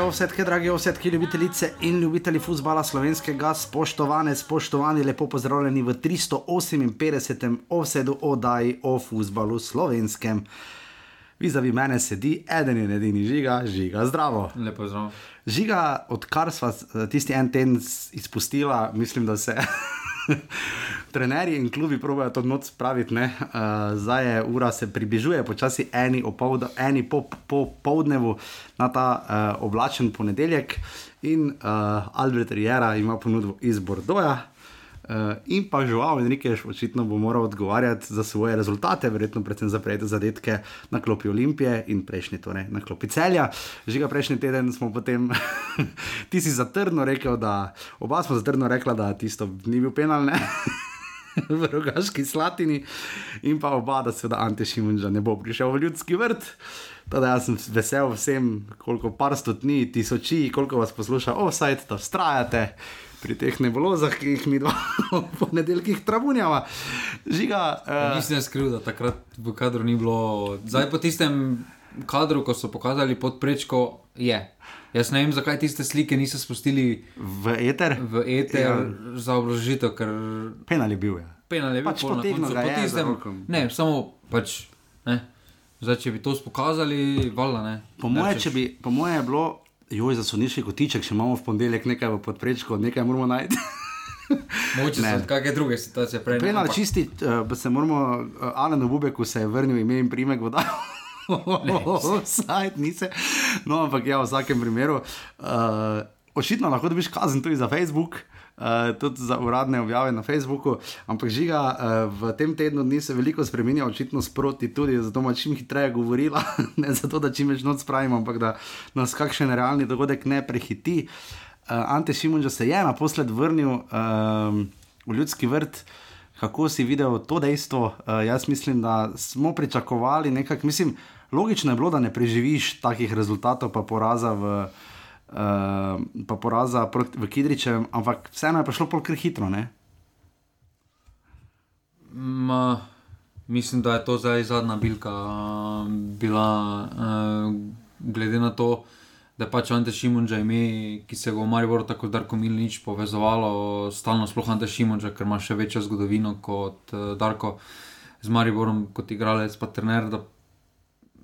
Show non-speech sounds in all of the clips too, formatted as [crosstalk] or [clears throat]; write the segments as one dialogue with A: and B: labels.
A: Ovsetke, drage ovsetke, ljubitelice in ljubitelji futbola slovenskega, spoštovane, spoštovani, lepo pozdravljeni v 358. ovsedu oddaji o futbalu slovenskem. Vizavi mene sedi eden in edini žiga, žiga zdravo.
B: Lepo zdrav.
A: Žiga, odkar smo tisti en teden izpustila, mislim, da se [laughs] trenerji in klubi pravijo to noč spraviti. Uh, zdaj je ura, se približuje počasi eni, opolda, eni po, po povdnevu na ta uh, oblačen ponedeljek. In uh, Albert Riera ima ponudbo iz Bordoja. Uh, in pa žuval Enriquez, očitno bo moral odgovarjati za svoje rezultate, verjetno predvsem za prejete zadetke na klopi Olimpije in prejšnji, torej na klopi celja. Že ga prejšnji teden smo potem, [laughs] ti si zatrdno rekel, da oba smo zatrdno rekla, da tisto ni bil penal, ne. [laughs] v rogaški slatini, in pa oba, da se da Ante Šimunča ne bo prišel v ljudski vrt. Teda jaz sem vesel vsem, koliko par stotni, tisoči, koliko vas posluša, offside, da vztrajate pri teh nebulozah, ki jih mi dva [laughs] ponedeljkih trabunjava. Žiga.
B: Uh... Nisem jaz kriv, da takrat v kadru ni bilo. Zdaj po tistem kadru, ko so pokazali podprečko, je. Jaz ne vem, zakaj tiste slike niso spustili
A: v eter.
B: V eter ja. za obložitev, ker.
A: Penal je bil. Ja.
B: Penal je bil.
A: Pač potegnil ga je. Tistem...
B: Ne, samo pač. Ne. Zdaj, če bi to pokazali, valjda ne.
A: Po moje, bi, po moje je bilo, joj, za soniški kotiček, če imamo v ponedeljek nekaj v podprečku, nekaj moramo najti. [laughs]
B: Moče se kakšne druge situacije prej.
A: Prej na čisti, uh, se moramo, uh, Alan Bubeku se je vrnil ime in primek voda. [laughs] Sajt, nisi. No, ampak ja, v vsakem primeru. Uh, očitno lahko dobiš kazen tudi za Facebook. Uh, tudi za uradne objave na Facebooku, ampak žiga uh, v tem tednu dni se veliko spremenja, očitno sproti tudi, zato ima čim hitreje govorila, [laughs] ne zato, da čim več noč spravimo, ampak da nas kakšen realni dogodek ne prehiti. Uh, Ante Šimunča se je naposled vrnil uh, v ljudski vrt. Kako si videl to dejstvo? Uh, jaz mislim, da smo pričakovali nekaj, mislim, logično je bilo, da ne preživiš takih rezultatov, pa poraza v uh, pa poraza proti, Kidričem, ampak vseeno je prišlo polk hitro.
B: Ma, mislim, da je to zdaj zadnja bilka uh, bila, uh, glede na to, da je pač Ante Šimunča ime, ki se ga v Mariboru tako Darko Milnič povezovalo, stalno sploh Ante Šimunča, ker ima še večjo zgodovino kot uh, Darko z Mariborom, kot igralec, pa trener.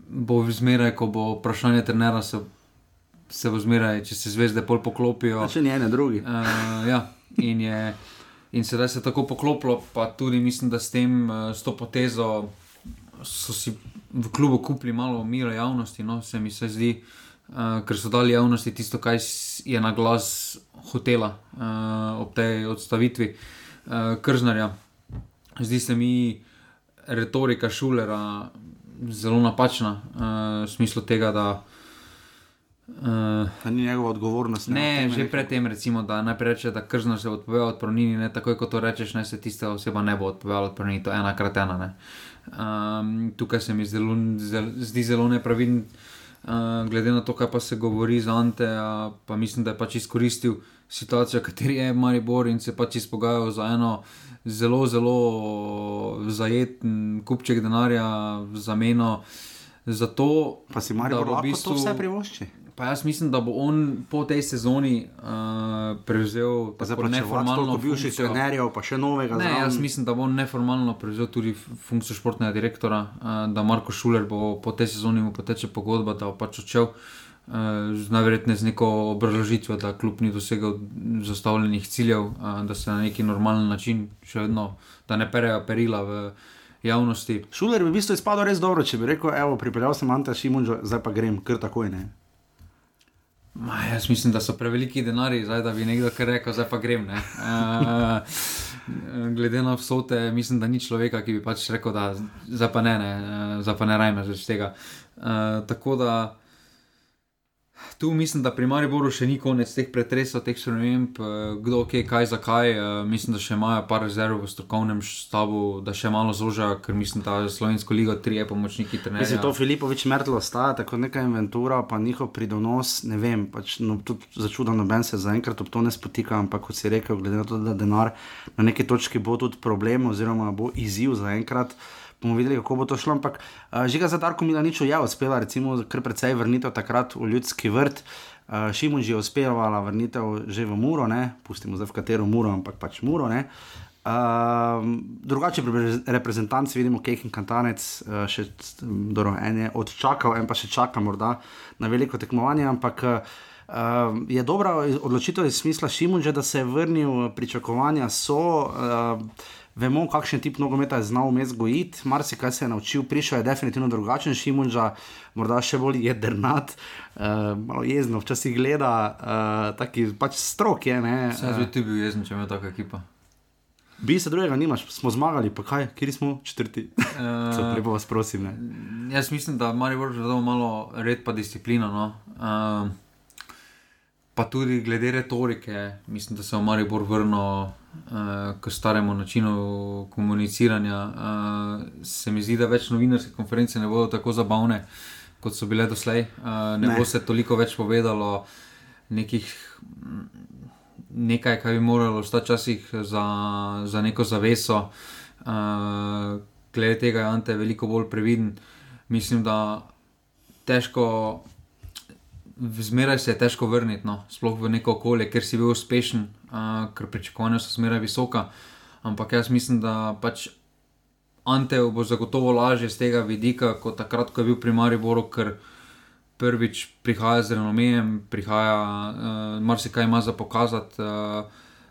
B: Bo zmeraj, ko bo vprašanje trenera, se se bo zmeraj, če se zvezde pol poklopijo.
A: Če ni ene druge.
B: Uh, ja, in, je, in sedaj se je tako poklopilo, pa tudi mislim, da s tem, uh, s to potezo, so si v klubu kupili malo mira javnosti, no, se mi se zdi, uh, ker so dali javnosti tisto, kar je na glas hotela uh, ob tej odstavitvi uh, Krznarja. Zdi se mi retorika šulera zelo napačna uh, v smislu tega, da.
A: Uh, ni njegova odgovornost.
B: Ne, že predtem, recimo, da najprej reče, da krzno se odpove od pronini, ne takoj, ko to rečeš, ne se tista oseba ne bo odpovedala od pronini, to je ena krat ena. Um, tukaj se mi zelo, zelo, zdi zelo nepravilen, uh, glede na to, kaj pa se govori za Ante, uh, pa mislim, da je pač izkoristil situacijo, kateri je Maribor in se pač izpogajal za eno zelo, zelo zajeten kupček denarja za meno. Zato,
A: pa si Maribor lahko v bistvu, to vse privošči.
B: Pa jaz mislim, da bo on po tej sezoni uh, prevzel
A: tako neformalno. Bivših trenerjev, pa še novega.
B: Ne, jaz mislim, da bo on neformalno prevzel tudi funkcijo športnega direktora, uh, da Marko Šuler bo po tej sezoni mu poteče pogodba, da bo pač odšel. Uh, Najverjetneje z neko obrazložitvijo, da kljub ni dosegel zastavljenih ciljev, uh, da se na neki normalen način še vedno, da ne perejo perila v javnosti.
A: Šuler bi v bistvu izpadel res dobro, če bi rekel: Evo, pripeljal sem Anta Šimunžo, zdaj pa grem, kar takoj ne.
B: Ma, jaz mislim, da so preveliki denari, zdaj, da bi nekdo rekel, zdaj pa grem. Uh, [laughs] glede na vsote, mislim, da ni človeka, ki bi pač rekel, da zdaj pa ne, ne, zdaj pa ne rajme več tega. Uh, tako da. Tu mislim, da pri Mariboru še ni konec teh pretresov, teh sprememb, eh, kdo je, kaj, zakaj. Eh, mislim, da še imajo par rezerv v strokovnem štabu, da še malo zožajo, ker mislim, da Slovensko ligo tri je pomočniki trenerja.
A: Mislim, da to Filipovič Mertlo staja, tako neka inventura, pa njihov pridonos, ne vem, pač, no, tudi začuda noben se zaenkrat ob to ne spotika, ampak kot si rekel, glede na to, da denar na neki točki bo tudi problem oziroma bo izziv zaenkrat bomo videli, kako bo to šlo. Ampak uh, že ga za Darko Milaniču je uspela, recimo, kar precej vrnitev takrat v ljudski vrt. Uh, Šimun že je uspevala vrnitev že v Muro, ne? pustimo zdaj v katero Muro, ampak pač Muro. Uh, drugače pri reprezentanci vidimo, Kejk in Kantanec, uh, še dobro, en je odčakal, en pa še čaka morda na veliko tekmovanje, ampak uh, je dobra odločitev iz smisla Šimun že, da se je vrnil, pričakovanja so. Uh, Vemo, kakšen tip nogometa je znal vmes gojiti, marsikaj se je naučil, prišel je definitivno drugačen, Šimunža, morda še bolj jedrnat, uh, malo jezno, včasih gleda, uh, taki pač strok je.
B: Saj bi ti bil jezen, če imaš taka ekipa.
A: Bi se drugega nimaš, smo zmagali, pa kaj, kje smo četrti? [laughs] Uh, lepo vas prosim. Ne?
B: Jaz mislim, da mora biti malo red pa disciplina. No? Uh, pa tudi glede retorike, mislim, da se je Maribor vrnil uh, k staremu načinu komuniciranja. Uh, se mi zdi, da več novinarske konference ne bodo tako zabavne, kot so bile doslej. Uh, ne, ne bo se toliko več povedalo nekih nekaj, kar bi moralo stati včasih za, za neko zaveso. Uh, glede tega je Ante veliko bolj previden. Mislim, da težko, zmeraj se je težko vrniti, no, sploh v neko okolje, ker si bil uspešen, uh, ker pričakovanja so zmeraj visoka. Ampak jaz mislim, da pač Ante bo zagotovo lažje z tega vidika, kot takrat, ko je bil pri Mariboru, ker prvič prihaja z renomejem, prihaja, uh, marsikaj ima za pokazati. Uh,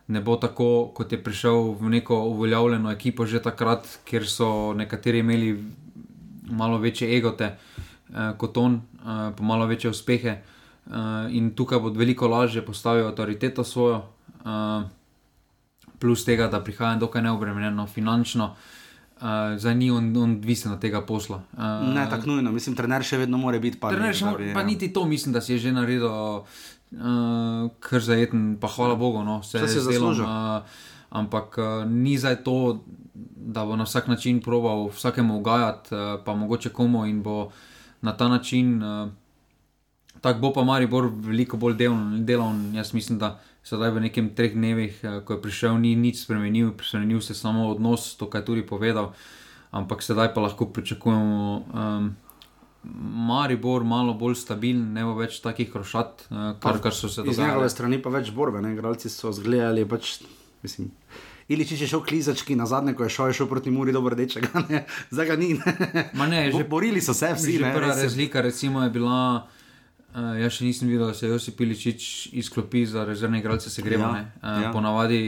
B: ne bo tako, kot je prišel v neko uveljavljeno ekipo že takrat, kjer so nekateri imeli malo večje egote uh, kot on, uh, pa malo večje uspehe. Uh, in tukaj bo veliko lažje postavil avtoriteto svojo, plus tega, da prihaja dokaj neobremenjeno finančno. Uh, Uh, zdaj ni on, on odvisen od tega posla.
A: Uh, ne, tako nujno, mislim, trener še vedno mora biti. Pa,
B: trener še mora, pa ja. niti to, mislim, da si je že naredil, uh, kar zajeten, pa hvala Bogu, no,
A: vse se je zelo. Uh,
B: ampak uh, ni zdaj to, da bo na vsak način proval vsakemu ugajati, uh, pa mogoče komu in bo na ta način. Uh, Tako bo pa Maribor veliko bolj delovn. Jaz mislim, da sedaj v nekem treh dnevih, eh, ko je prišel, ni nič spremenil, spremenil se samo odnos, to, kar je tudi povedal. Ampak sedaj pa lahko pričakujemo. Um, Maribor malo bolj stabilen, ne bo več takih rošat, uh, kar, kar so se dogajali.
A: Z njegove strani pa več borbe, ne gradci so zgledali. Pač, mislim, ili če je šel klizački na zadnje, ko je šel, je šel proti Muri do Rdečega, zdaj ga ni. Ne.
B: Ne,
A: že borili so se vsi.
B: Prva razlika recimo, je bila. Uh, jaz še nisem videl, da se je Josip Piličič izklopil za rezervne igralce, se gre. Ja, uh, ja. Ponavadi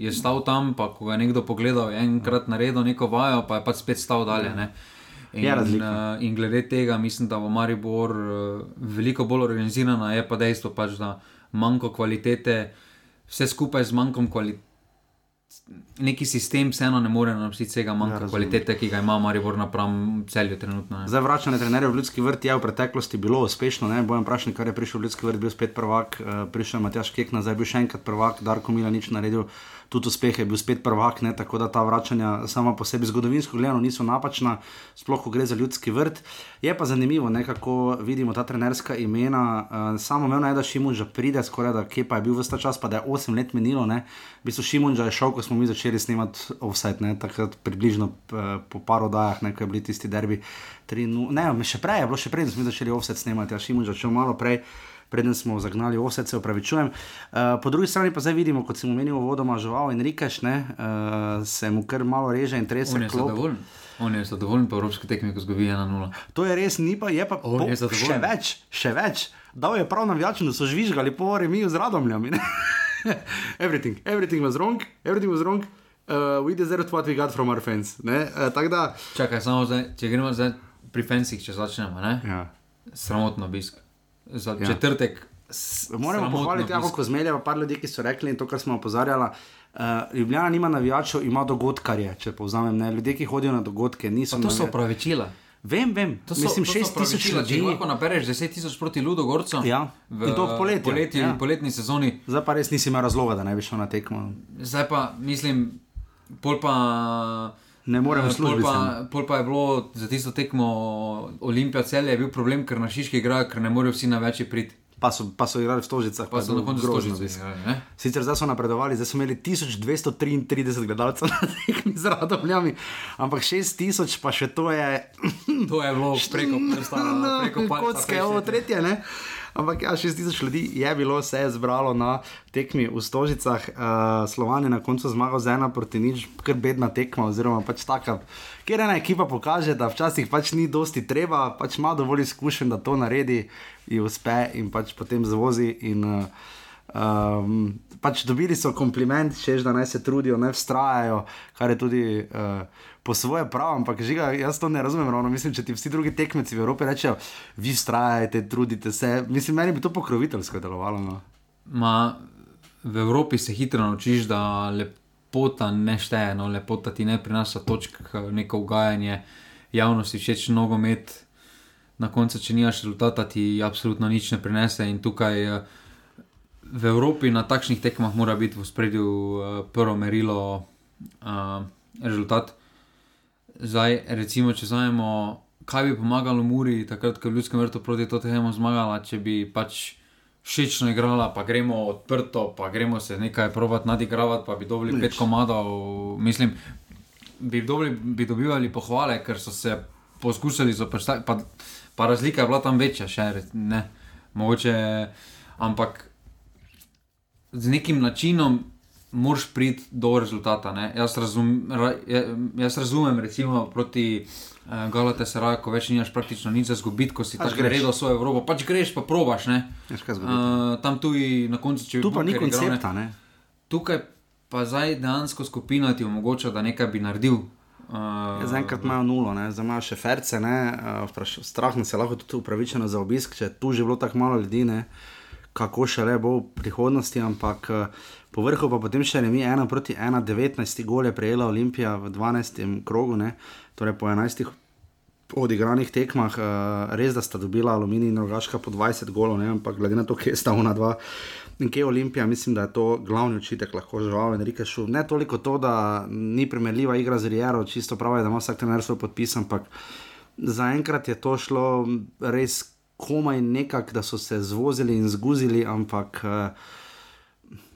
B: je stal tam, pa ko ga je nekdo pogledal, je enkrat naredil neko vajo, pa je pač spet stal dalje. Ja. In, uh, in glede tega, mislim, da bo Maribor uh, veliko bolj organizirana, je pa dejstvo, pač, da manjko kvalitete, vse skupaj z manjkom kvalitete neki sistem vseeno ne more napisati vsega manjka ja, kvalitete, ki ga ima Maribor napram celju trenutno. Ne.
A: Zdaj vračanje trenerja v ljudski vrt je v preteklosti bilo uspešno, ne bojem vprašati, kar je prišel v ljudski vrt, bil spet prvak, uh, prišel je Matjaš Kek, nazaj bil še enkrat prvak, Darko Mila nič naredil tudi uspeh je bil spet prvak, ne, tako da ta vračanja sama po sebi zgodovinsko gledano niso napačna, sploh ko gre za ljudski vrt. Je pa zanimivo, ne, kako vidimo ta trenerska imena. Uh, samo meni je, da Šimun že pride, skoraj da kje pa je bil vsta čas, pa da je 8 let minilo. Ne. V bistvu Šimun že je šel, ko smo mi začeli snemati offset, ne, takrat približno uh, po par oddajah, ne, ko je bil tisti derbi. Ne, še prej je bilo, še prej smo začeli offset snemati, a Šimun že je šel malo prej preden smo zagnali vse, se upravičujem. Uh, po drugi strani pa zdaj vidimo, kot sem omenil, vodoma žival in rikaš, ne, uh, se mu kar malo reže in trese.
B: On je zadovoljen po evropski tekmi, ko zgubi 1-0.
A: To je res, ni pa je pa po, je še več, še več. Dal je prav navijačem, da so žvižgali po remi z radomljami. [laughs] everything, everything was wrong, everything was wrong. Uh, we deserve what we got from our fans. Uh, da...
B: Čakaj, samo zdaj, če gremo zdaj pri fansih, če začnemo. Ja. Sramotno obisk za ja. četrtek.
A: Moramo pohvaliti jako kozmelje, pa par ljudi, ki so rekli in to, kar smo opozarjali. Uh, Ljubljana nima navijačev, ima dogodkarje, če povzamem. Ne. Ljudje, ki hodijo na dogodke, niso.
B: Pa to so upravičila.
A: Vem, vem.
B: To so, Mislim, 6000 ljudi. Če lahko nabereš 10.000 proti Ludo Gorcu.
A: Ja. V, in to v poletju.
B: Poleti, ja. poletni sezoni.
A: Zdaj pa res nisi imel razloga, da ne bi šel na tekmo.
B: Zdaj pa, mislim, pol pa
A: ne moremo uh, služiti.
B: Pol, pol pa je bilo za tisto tekmo Olimpija cel je bil problem, ker na Šiški igra, ker ne morejo vsi na večji priti.
A: pa so, pa so igrali v Stožicah.
B: Pa so na koncu Stožice igrali.
A: Sicer zdaj so napredovali, zdaj so imeli 1233 gledalcev na tekmi z Radomljami, ampak 6000 pa še to je.
B: to je bilo preko prsta, [laughs] preko
A: palca. Kocke, ovo tretje, ne? Ampak ja, 6000 ljudi je bilo, se je zbralo na tekmi v Stožicah, uh, Slovan je na koncu zmagal z ena proti nič, ker bedna tekma, oziroma pač taka, kjer ena ekipa pokaže, da včasih pač ni dosti treba, pač ima dovolj izkušen, da to naredi in uspe in pač potem zvozi. In, uh, um, pač dobili so kompliment, češ da naj se trudijo, ne vztrajajo, kar je tudi. Uh, po svoje prav, ampak žiga, jaz to ne razumem. Ravno. Mislim, če ti vsi drugi tekmeci v Evropi rečejo, vi strajate, trudite se. Mislim, meni bi to pokroviteljsko delovalo. No.
B: Ma, v Evropi se hitro naučiš, da lepota ne šteje, no, lepota ti ne prinaša točk, neko ugajanje, javnosti všeč nogomet. Na koncu, če nimaš rezultata, ti absolutno nič ne prinese. In tukaj eh, v Evropi na takšnih tekmah mora biti v spredju uh, prvo merilo uh, rezultat. Zdaj, recimo, če znamo, kaj bi pomagalo Muri, takrat, ko je v ljudskem vrtu proti Tottenhamu zmagala, če bi pač všečno igrala, pa gremo odprto, pa gremo se nekaj provat nadigravati, pa bi dobili Nič. pet komadov. Mislim, bi, dobili, bi dobivali pohvale, ker so se poskušali zoprstaviti, pa, pa razlika je bila tam večja, še ne. Mogoče, ampak z nekim načinom moraš priti do rezultata. Jaz, razum, ra, jaz razumem, recimo proti eh, Galate Saraju, ko več nimaš praktično nič za zgubiti, ko si pač tako redo svojo Evropo. Pač greš, pa probaš. Uh, tam tudi na koncu če.
A: Tu pa ni koncepta. Ne?
B: Tukaj pa zdaj dejansko skupina ti omogoča, da nekaj bi naredil.
A: Uh, Zaenkrat imajo nulo, zdaj imajo še ferce, uh, strah nas je lahko tudi upravičeno za obisk, če tu že bilo tako malo ljudi, ne? Kako še le bo v prihodnosti, ampak uh, Po vrhu pa potem še remi 1 proti 1, 19 gol je prejela Olimpija v 12. krogu, ne? torej po 11 odigranih tekmah, uh, res da sta dobila Aluminij in Rogaška po 20 golov, ne? ampak glede na to, kje sta ona dva. In kje je Olimpija, mislim, da je to glavni učitek, lahko žal in reke šul. Ne toliko to, da ni primerljiva igra z Rijero, čisto pravi, da ima vsak trener svoj podpis, ampak zaenkrat je to šlo res komaj nekako, da so se zvozili in zguzili, ampak. Uh,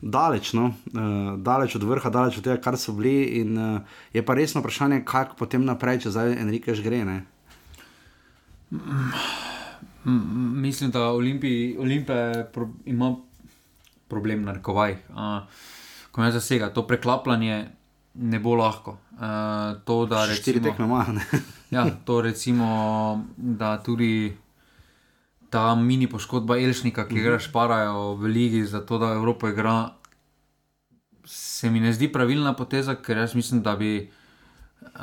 A: daleč, no? uh, daleč od vrha, daleč od tega, kar so bili. In, uh, je pa resno vprašanje, kako potem naprej, če zdaj Enrique že gre. Ne?
B: Mislim, da Olimpija pro, ima problem na rekovaj. Uh, ko me zasega, to preklapljanje ne bo lahko. Uh, to, da
A: rečemo, štiri tekme manj.
B: ja, to recimo, da tudi ta mini poškodba Elšnika, ki ga mhm. šparajo v Ligi, zato da Evropa igra, se mi ne zdi pravilna poteza, ker jaz mislim, da bi uh,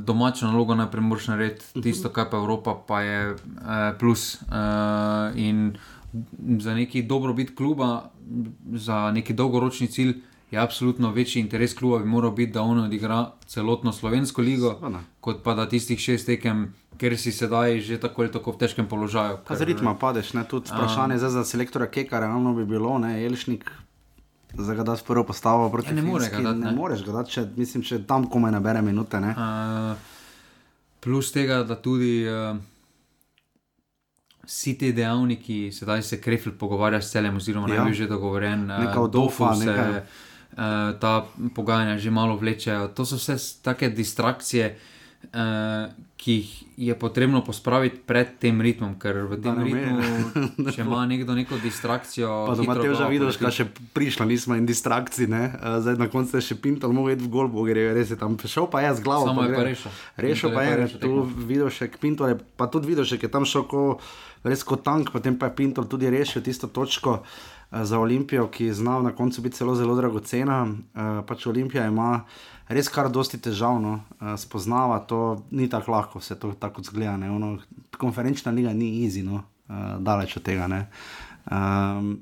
B: domačo nalogo najprej moraš narediti, mhm. tisto, kar pa Evropa pa je uh, plus. Uh, in za neki dobrobit kluba, za neki dolgoročni cilj. Je absolutno večji interes kluba, bi moral biti, da on odigra celotno slovensko ligo, kot pa da tistih šest tekem ker si sedaj že tako ali tako v težkem položaju.
A: Ker, z ritma padeš, ne? tudi vprašanje um, za selektora Keka, realno bi bilo, ne, Elšnik. Za ga da si prvo postavil proti.
B: Ja, ne,
A: ne moreš ga dati, če, mislim, če tam komaj nabere minute. Uh,
B: plus tega, da tudi uh, vsi ti dejavniki, sedaj se Krefl pogovarja s celem, oziroma ja. ne bi že dogovoren,
A: uh, dofa, se,
B: uh, ta pogajanja že malo vlečejo. To so vse take distrakcije. Uh, ki jih je potrebno pospraviti pred tem ritmom, ker v tem ritmu, če ima nekdo neko distrakcijo.
A: Pa da imaš že videl, kaj še prišlo, nismo in distrakciji, ne? zdaj na koncu je še mogel iti v gol, bo gre, res je tam šel, pa je z glavo.
B: Samo je pa rešil.
A: Rešil pa je, rešil, tu videl še Pinto, pa tudi še, ki je tam šel ko, res kot tank, potem pa je Pinto tudi rešil tisto točko. Za Olimpijo, ki je znal na koncu biti zelo, zelo dragocena, uh, pač Olimpija ima res kar dosti težav, no, uh, spoznava to, ni tako lahko, se to tako zgleda. Ono, konferenčna liga ni easy, no, uh, daleč od tega. Um,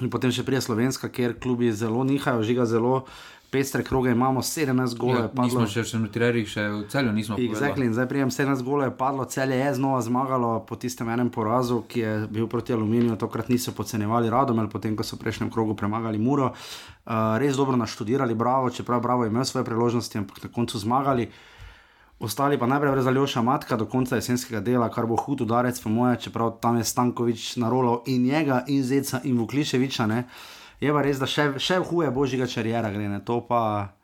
A: in potem še prije Slovenska, kjer klubi zelo nihajo, žiga zelo pestre kroge, imamo 17 golov. Ja,
B: padlo... Nismo še v Tirerih, še v celju nismo.
A: Exactly. Zdaj prijem 17 golov, je padlo, celje je znova zmagalo po tistem enem porazu, ki je bil proti aluminiju, tokrat niso podcenjevali radom, potem ko so v prejšnjem krogu premagali Muro. Uh, res dobro naštudirali, bravo, čeprav bravo imel svoje priložnosti, ampak na koncu zmagali. ostali pa najprej brez Aljoša Matka do konca jesenskega dela, kar bo hud udarec, po moje, čeprav tam je Stankovič na rolo in njega, in Zeca, in Vukliševiča. Ne. Je pa res, da še, še huje božjega čarijera gre. Ne. To pa.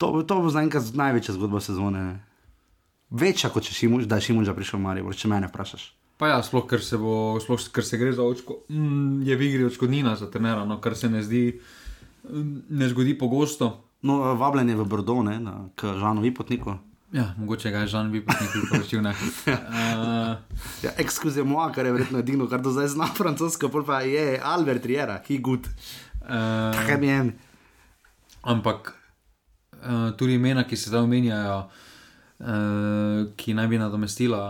A: To, to bo zaenkrat največja zgodba sezone. Ne. Večja, kot če šimuž, da je Šimunža prišel v Marijo, če mene vprašaš.
B: Pa ja, sploh ker se, bo, sploh, ker se gre za očko, mm, je v igri očkodnina za trenera, no, kar se ne zdi, mm, ne zgodi pogosto.
A: No, vabljen je v Brdo, ne, na, k Žanu Vipotniku.
B: Ja, mogoče ga je Žan Vipotnik priporočil. Uh, [laughs]
A: ja, Ekskuzijo moja, kar je verjetno edino, kar do zdaj zna francosko, pa je Albert Riera, ki je good. Uh, Kaj mi je?
B: Ampak uh, tudi imena, ki se zdaj omenjajo, uh, ki naj bi nadomestila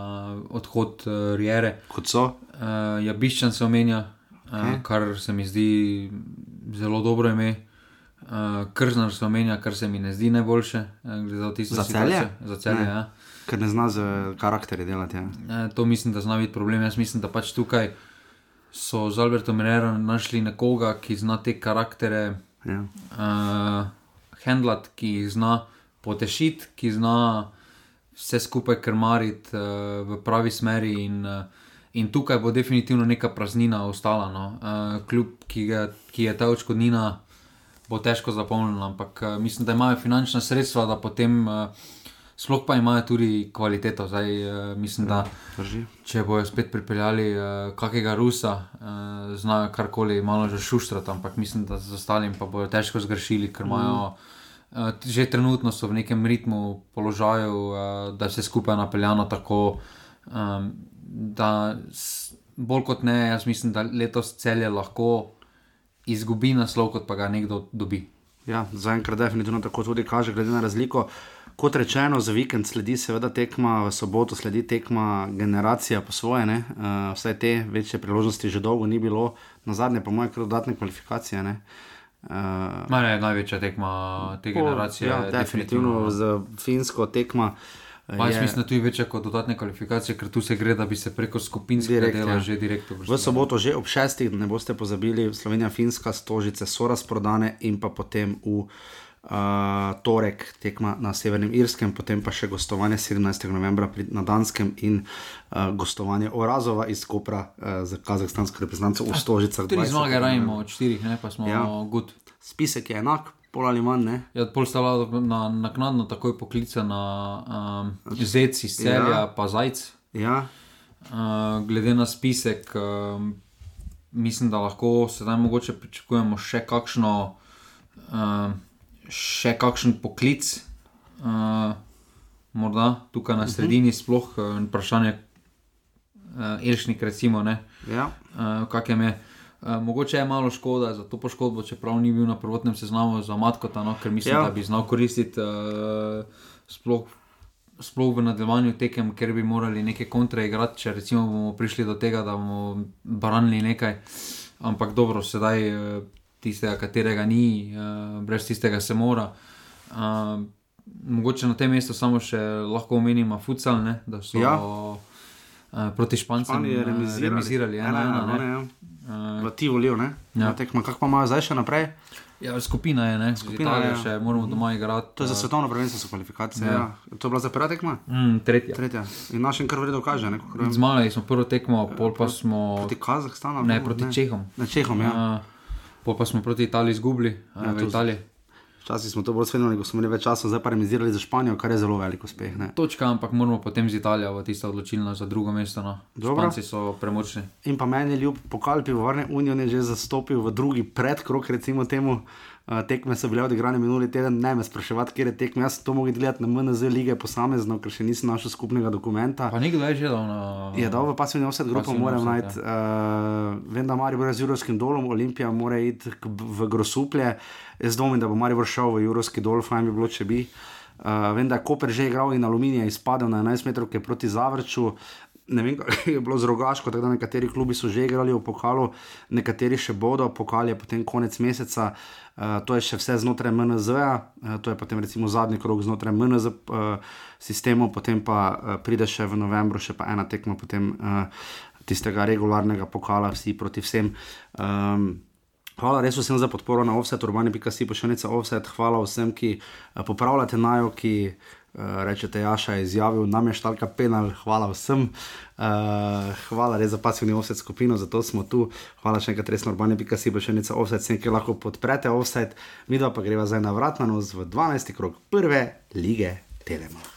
B: odhod uh, Riere.
A: Kot so?
B: Uh, ja, Biščan se omenja, uh, kar se mi zdi zelo dobro ime. Uh, Krznar se omenja, kar se mi ne zdi najboljše, uh,
A: za celje.
B: Za celje ja.
A: Ker ne zna z karakterji delati. Ja.
B: Uh, to mislim, da zna biti problem. Jaz mislim, da pač tukaj so z Albertom Minerom našli nekoga, ki zna te karaktere ja. uh, handlat, ki jih zna potešiti, ki zna vse skupaj krmariti uh, v pravi smeri. In, uh, in tukaj bo definitivno neka praznina ostala. No. Uh, kljub ki, ga, ki je ta očkodnina bo težko zapolnjeno, ampak uh, mislim, da imajo finančna sredstva, da potem. Uh, Sploh pa imajo tudi kvaliteto. Zdaj, uh, mislim, da
A: Drži.
B: če bojo spet pripeljali uh, kakega Rusa, uh, znajo karkoli malo že šuštrati, ampak mislim, da z ostalim pa bojo težko zgrešili, ker imajo uh, že trenutno so v nekem ritmu, položaju, uh, da vse skupaj napeljano tako, um, da s, bolj kot ne, jaz mislim, da letos celje lahko izgubi naslov, kot pa ga nekdo dobi.
A: Ja, zaenkrat definitivno tako tudi kaže, glede na razliko. Kot rečeno, za vikend sledi seveda tekma, v soboto sledi tekma generacija po svoje, uh, vse te večje priložnosti že dolgo ni bilo, na zadnje pa moje dodatne kvalifikacije. Ne.
B: Uh, je največja tekma te generacije.
A: Ja, definitivno z finsko tekma.
B: Pa jaz mislim, da tu je večja kot dodatne kvalifikacije, ker tu se gre, da bi se preko skupinskega dela ja. že direktno
A: vrnil. V soboto, že ob šestih, da ne boste pozabili, Slovenija, Finska, stožice so razprodane in pa potem v uh, torek tekma na Severnem Irskem, potem pa še gostovanje 17. novembra na Danskem in uh, gostovanje Orazova iz Kopra uh, za kazahstansko reprezentanco v stožicah.
B: Tri zmage rajmo od štirih, ne pa smo ja. good.
A: Spisek je enak, pol ali manj. Ne?
B: Ja, pol sta na, naknadno takoj poklicana um, zec iz celja, ja. pa zajc.
A: Ja.
B: Uh, glede na spisek, um, mislim, da lahko sedaj mogoče pričakujemo še kakšno, uh, še kakšen poklic, uh, morda tukaj na mhm. sredini, uh -huh. sploh uh, vprašanje uh, Elšnik, recimo,
A: ja.
B: uh, kakem je. Eh, mogoče je malo škoda za to poškodbo, čeprav ni bil na prvotnem seznamu za Matkota, no, ker mislim, ja. da bi znal koristiti uh, sploh, sploh v nadaljevanju tekem, ker bi morali neke kontre igrati, če recimo bomo prišli do tega, da bomo branili nekaj. Ampak dobro, sedaj uh, tistega, katerega ni, brez tistega se mora. Mogoče na tem mestu samo še lahko omenimo futsal, ne, da so. Ja. Proti Špancem
A: je remizirali,
B: remizirali ena, ena, ena, ena,
A: ena, v Tivoliu, ne? Ja. Tekma, kako pa imajo zdaj še naprej?
B: Ja, skupina je, ne? skupina je, še moramo doma igrati.
A: To je za svetovno prvenstvo, so kvalifikacije. Ja. Ja. To je bila za prva tekma?
B: Mm, tretja.
A: tretja. In našem kar vredo kaže.
B: Zmagali smo prvo tekmo, pol pa smo.
A: Proti Kazahstanu?
B: Ne, proti ne. Čehom.
A: Ne, Čehom, ja.
B: Uh, pol pa smo proti Italiji izgubili, ja, v Italiji.
A: Včasih smo to bolj svedeli, ko smo imeli več časa, zdaj pa remizirali za Španijo, kar je zelo velik uspeh. Ne?
B: Točka, ampak moramo potem z Italijo v tisto odločilno za drugo mesto. No. Španci so premočni.
A: In pa meni je ljub pokal pivovarne Unijo, je že zastopil v drugi predkrok, recimo temu. Uh, tekme so bile odigrane minuli teden, ne me spraševati, kje je tekme. Jaz to mogel gledati na MNZ lige posamezno, ker še nisem našel skupnega dokumenta.
B: Pa nekdo je že dal na.
A: Je dal v pasivni osed, grupo moram najti. Ja. Uh, vem, da Mari bo z Jurovskim dolom, Olimpija mora iti v Grosuplje. Jaz dvomim, da bo Mari vršal v Jurovski dol, fajn bi bilo, če bi. Uh, vem, da je Koper že igral in aluminij izpadel na 11 metrov proti Zavrču ne vem, kako je bilo z rogaško, tako da nekateri klubi so že igrali v pokalu, nekateri še bodo, pokal je potem konec meseca, uh, to je še vse znotraj MNZ-ja, uh, to je potem recimo zadnji krok znotraj MNZ uh, sistemov, potem pa uh, pride še v novembru še pa ena tekma potem uh, tistega regularnega pokala, vsi proti vsem. Um, Hvala res vsem za podporo na offset, urbani.si, pošiljnica offset. Hvala vsem, ki uh, popravljate najo, ki uh, rečete, Jaša je izjavil, nam je štalka penal, hvala vsem. Uh, hvala res za pasivni offset skupino, zato smo tu. Hvala še enkrat res na urbani.si, pošiljnica offset, vsem, ki lahko podprete offset. Mi dva pa greva zdaj na vrat na nos v 12. krog prve lige Telema.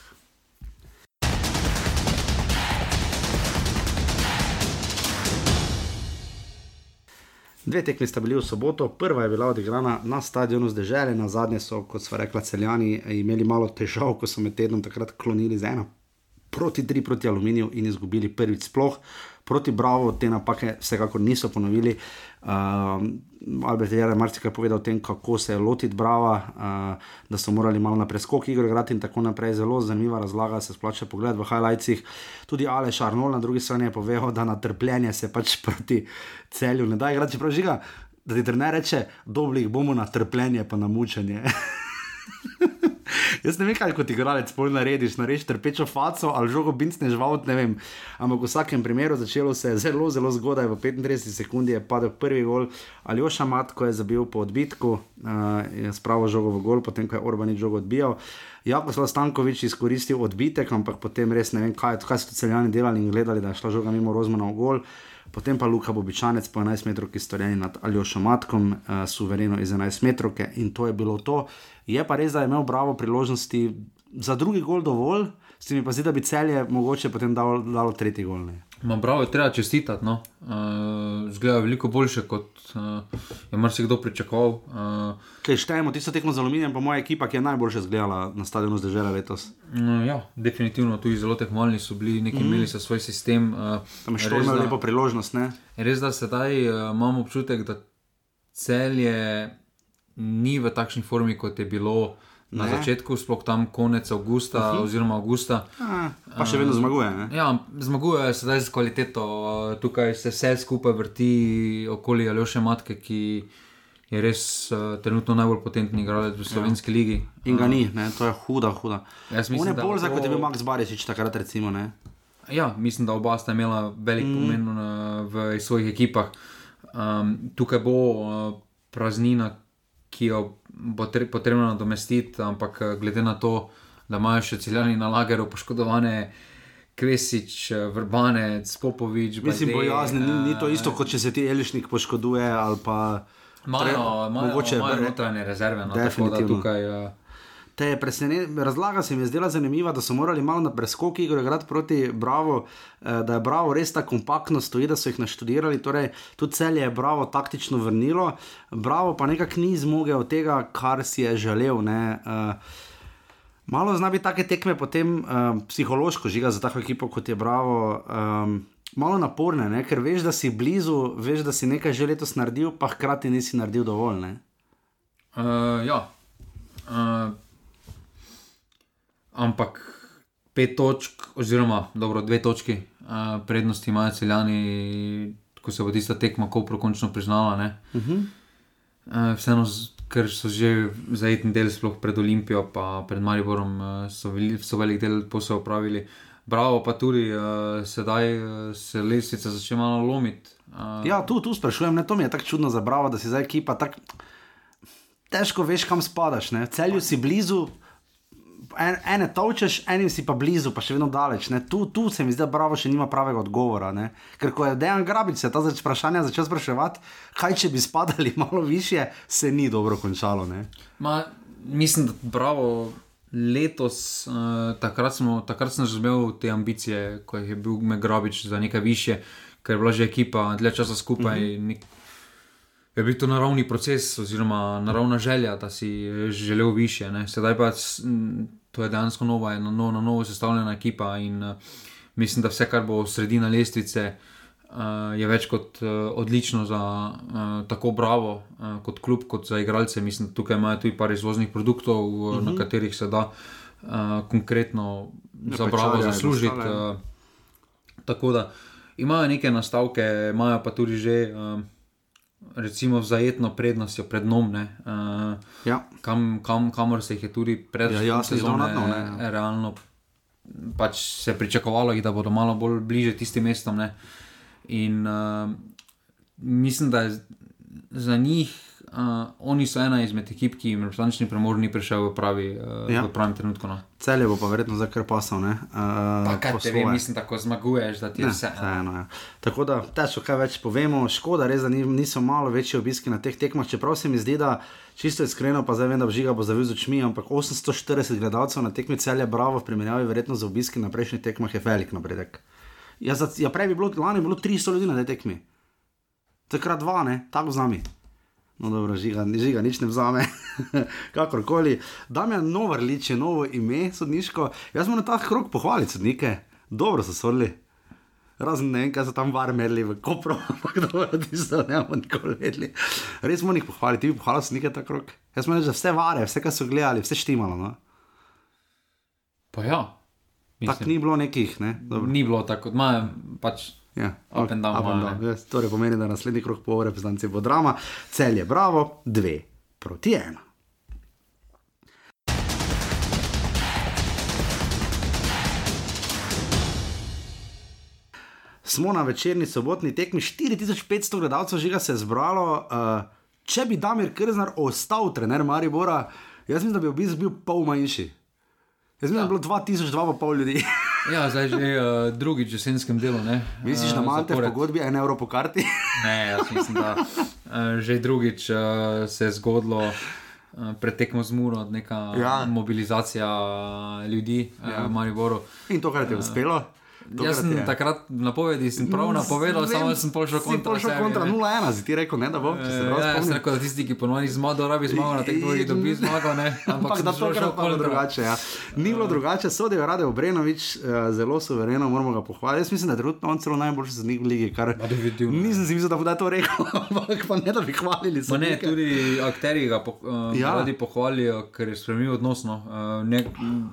A: Dve tekmi sta bili v soboto, prva je bila odigrana na stadionu zdržele, na zadnje so, kot so rekla, celjani imeli malo težav, ko so med tednom takrat klonili z eno proti tri proti aluminiju in izgubili prvič sploh. Proti Bravo te napake vsekakor niso ponovili. Uh, Albert je marsikaj povedal o tem, kako se je lotiti Brava, uh, da so morali malo na preskok igre igrati in tako naprej. Zelo zanimiva razlaga, se splača pogled v highlightsih. Tudi Aleš Arnold na drugi strani je povedal, da na trpljenje se pač [laughs] proti celju ne da igrati. Čeprav žiga, da ti trener reče, dobrih bomo na trpljenje pa na mučenje. [laughs] Jaz ne vem, kaj kot igralec pol narediš, narediš trpečo faco ali žogo bincne žvalt, ne vem. Ampak v vsakem primeru začelo se je zelo, zelo zgodaj, v 35 sekundi je padel prvi gol, ali Oša Matko je zabil po odbitku, uh, je spravo žogo v gol, potem ko je Orbanič žogo odbijal. Jako so Stankovič izkoristil odbitek, ampak potem res ne vem, kaj, kaj so celjani delali in gledali, da je šla žoga mimo Rozmana v gol. Potem pa Luka Bobičanec po 11 metrov, ki storjeni nad Aljošo Matkom, uh, suvereno iz 11 metrov in to je bilo to. Je pa res, da je imel bravo priložnosti za drugi gol dovolj, s tem pa zdi, da bi celje mogoče potem dalo, dalo tretji gol. Ne.
B: Ma bravo, je treba čestitati. No. Uh, Zgleda veliko boljše, kot uh, je marsikdo pričakoval. Uh,
A: Kaj štejemo, tisto tekmo z aluminijem, pa moja ekipa, ki je najboljše zgledala na stadionu zdržela letos.
B: no, ja, definitivno tudi zelo tekmovalni so bili, neki mm. imeli so svoj sistem. Uh,
A: Tam je šlo lepo priložnost. Ne?
B: Res da sedaj uh, imamo občutek, da celje ni v takšni formi, kot je bilo na
A: Ne.
B: začetku, sploh tam konec avgusta uh -huh. oziroma avgusta.
A: A, pa še vedno zmaguje. Ne?
B: Ja, zmagujejo sedaj z kvaliteto, tukaj se vse skupaj vrti okoli Aljoše Matke, ki je res uh, trenutno najbolj potentni igralec v slovenski ja. ligi.
A: In ga ni, ne? to je huda, huda.
B: Jaz
A: On
B: mislim,
A: je
B: da
A: bolj za kot je bil Max Barišič takrat, recimo. Ne?
B: Ja, mislim, da oba sta imela velik mm. pomen uh, v svojih ekipah. Um, tukaj bo uh, praznina, ki jo bo tre, potrebno nadomestiti, ampak uh, glede na to, da imajo še celjani na lageru poškodovane. Kvesič, eh, Vrbanec, Popovič,
A: Mislim, bojazni, ni, ni to
B: eh,
A: isto, kot če se ti Elišnik poškoduje ali pa.
B: Imajo, imajo,
A: mogoče
B: imajo
A: re-
B: notranje rezerve, no, tako da
A: Definitivno.
B: tukaj. Uh,
A: Te je presenet, razlaga se mi je zdela zanimiva, da so morali malo na preskoki igro igrati proti Bravo, eh, da je Bravo res tako kompaktno stoji, da so jih naštudirali. Torej, tudi celje je Bravo taktično vrnilo, Bravo pa nekako ni zmogel tega, kar si je želel. Ne, eh, Malo zna biti take tekme potem uh, psihološko žiga za tako ekipo kot je Bravo. Um, Malo naporne, ne? ker veš, da si blizu, veš, da si nekaj že letos naredil, pa hkrati nisi naredil dovolj. Ne?
B: Uh, ja. Uh, ampak pet točk, oziroma dobro, dve točki uh, prednosti imajo celjani, ko se bo tista tekma kopro končno priznala. ne.
A: Uh -huh.
B: Uh, vseeno, ker so že zajetni del, sploh pred Olimpijo, pa pred Mariborom, uh, so, veli, so velik del posel opravili. Bravo, pa tudi uh, sedaj uh, se lestvica začne malo lomiti. Uh,
A: Ja, tu, tu sprašujem, ne, to mi je tako čudno za Bravo, da si zdaj ekipa tako težko veš, kam spadaš. Ne? Celju si blizu. En, ene točeš, enim si pa blizu, pa še vedno daleč. Ne? Tu, tu se mi zdi, da Bravo še nima pravega odgovora. Ne? Ker ko je dejan grabič se ta zač vprašanja začel spraševati, kaj če bi spadali [laughs] malo više, se ni dobro končalo. Ne?
B: Ma, mislim, da bravo. Letos, uh, takrat, smo, takrat sem že imel te ambicije, ko je bil Megrabič za nekaj više, ker je bila že ekipa dlje časa skupaj. Mm -hmm. nek, je bil to naravni proces, oziroma naravna želja, da si eh, želel više. Ne. Sedaj pa to je dejansko nova, ena no, na novo sestavljena ekipa in uh, mislim, da vse, kar bo sredina lestvice, uh, je več kot uh, odlično za uh, tako Bravo, uh, kot klub, kot za igralce. Mislim, da tukaj imajo tudi par izvoznih produktov, uh -huh. na katerih se da uh, konkretno za
A: pa
B: Bravo zaslužiti. Uh, tako da imajo neke nastavke, imajo pa tudi že. Uh, Recimo, zajetno prednostjo pred nom, ne, uh,
A: Ja.
B: kam, kam, kamor se jih je tudi pred
A: Ja, jasno,
B: sezono
A: ne.
B: realno pač se pričakovalo, jih, da bodo malo bolj bliže tistim mestom. Ne. In uh, mislim, da je za njih. Uh, oni so ena izmed ekip, ki jim reprezentančni premor ni prišel v, pravi, uh, ja. v pravem trenutku. No.
A: Celje bo pa verjetno za kar pasal. Uh,
B: Kaj te vem, mislim, tako zmaguješ, da ti je vse.
A: Vseeno, ja. Tako da, težko kaj več povemo. Škoda, res, da niso malo večji obiski na teh tekmah. Čeprav se mi zdi, da čisto iskreno, pa zdaj vem, da žiga bo zavil z očmi, ampak 840 gledalcev na tekmi celje, bravo, v primerjavi verjetno z obiski na prejšnjih tekmah je velik napredek. Ja, za, ja prej bi bilo, lani bilo 300 ljudi na tej tekmi. Takrat dva, ne, tako z nami. No, dobro, žiga, žiga nič ne vzame, [laughs] kakorkoli. Damien Novrlič je novo ime, sodniško. Jaz moram ta krok pohvaliti, sodnike. Dobro so sodili. Razen ne vem, kaj so tam varmeli v Kopru, [laughs] ampak dobro, ti so ne bomo nikoli vedeli. Res moramo jih pohvaliti, ti bi pohvalil sodnike ta krok. Jaz moram reči, da vse vare, vse, kar so gledali, vse štimalo. No?
B: Pa ja.
A: Tako ni bilo nekih, ne? Dobro.
B: Ni bilo tako, ima pač.
A: Ja,
B: Up and down,
A: up and down. Yes, torej pomeni, da naslednji krok po reprezentanci bo drama, cel je bravo, dve proti ena. Smo na večerni sobotni tekmi, 4500 gledalcev žiga se je zbralo. Uh, če bi Damir Krznar ostal trener Maribora, jaz mislim, da bi obisk bil pol manjši. Jaz mislim, ja. da bi bilo 2000, pol ljudi. [laughs]
B: Ja, zdaj že uh, drugič v jesenskem delu. Ne?
A: Misliš, da
B: Eh,
A: imate v pogodbi en evro po karti? [laughs]
B: Ne, jaz mislim, da uh, že drugič uh, se je zgodilo. uh, Pred tekmo z Muro, neka
A: Ja.
B: ja. mobilizacija ljudi ja. Uh, v Mariboru.
A: In to, kar ti je uspelo.
B: Jaz sem
A: je-
B: takrat na povedi sem prav napovedal,
A: Vem,
B: samo sem pol šel
A: si
B: kontra.
A: pol šel
B: sebi,
A: kontra
B: ne.
A: 0-1, si ti rekel, ne, da bo,
B: Ja, jaz sem rekel, da tisti, ki ponovno zmaga, rabi zmago na teh dvojih, dobi zmago, ne. [laughs]
A: Ampak da to
B: šel kontra.
A: drugače. Ja. Ni bilo drugače, sodijo Rade Obrenovič, uh, zelo suvereno, moramo ga pohvaliti. Jaz mislim, da trenutno on celo najboljši za njih v ligi, kar
B: definitivno.
A: nisem si mislil, da bo da to rekel, [laughs] ampak pa ne, da bi hvalili.
B: Ma ne, tudi akteri ga po, uh,
A: Ja.
B: ja. radi pohvalijo, ker je spremenil odnosno. Uh, ne,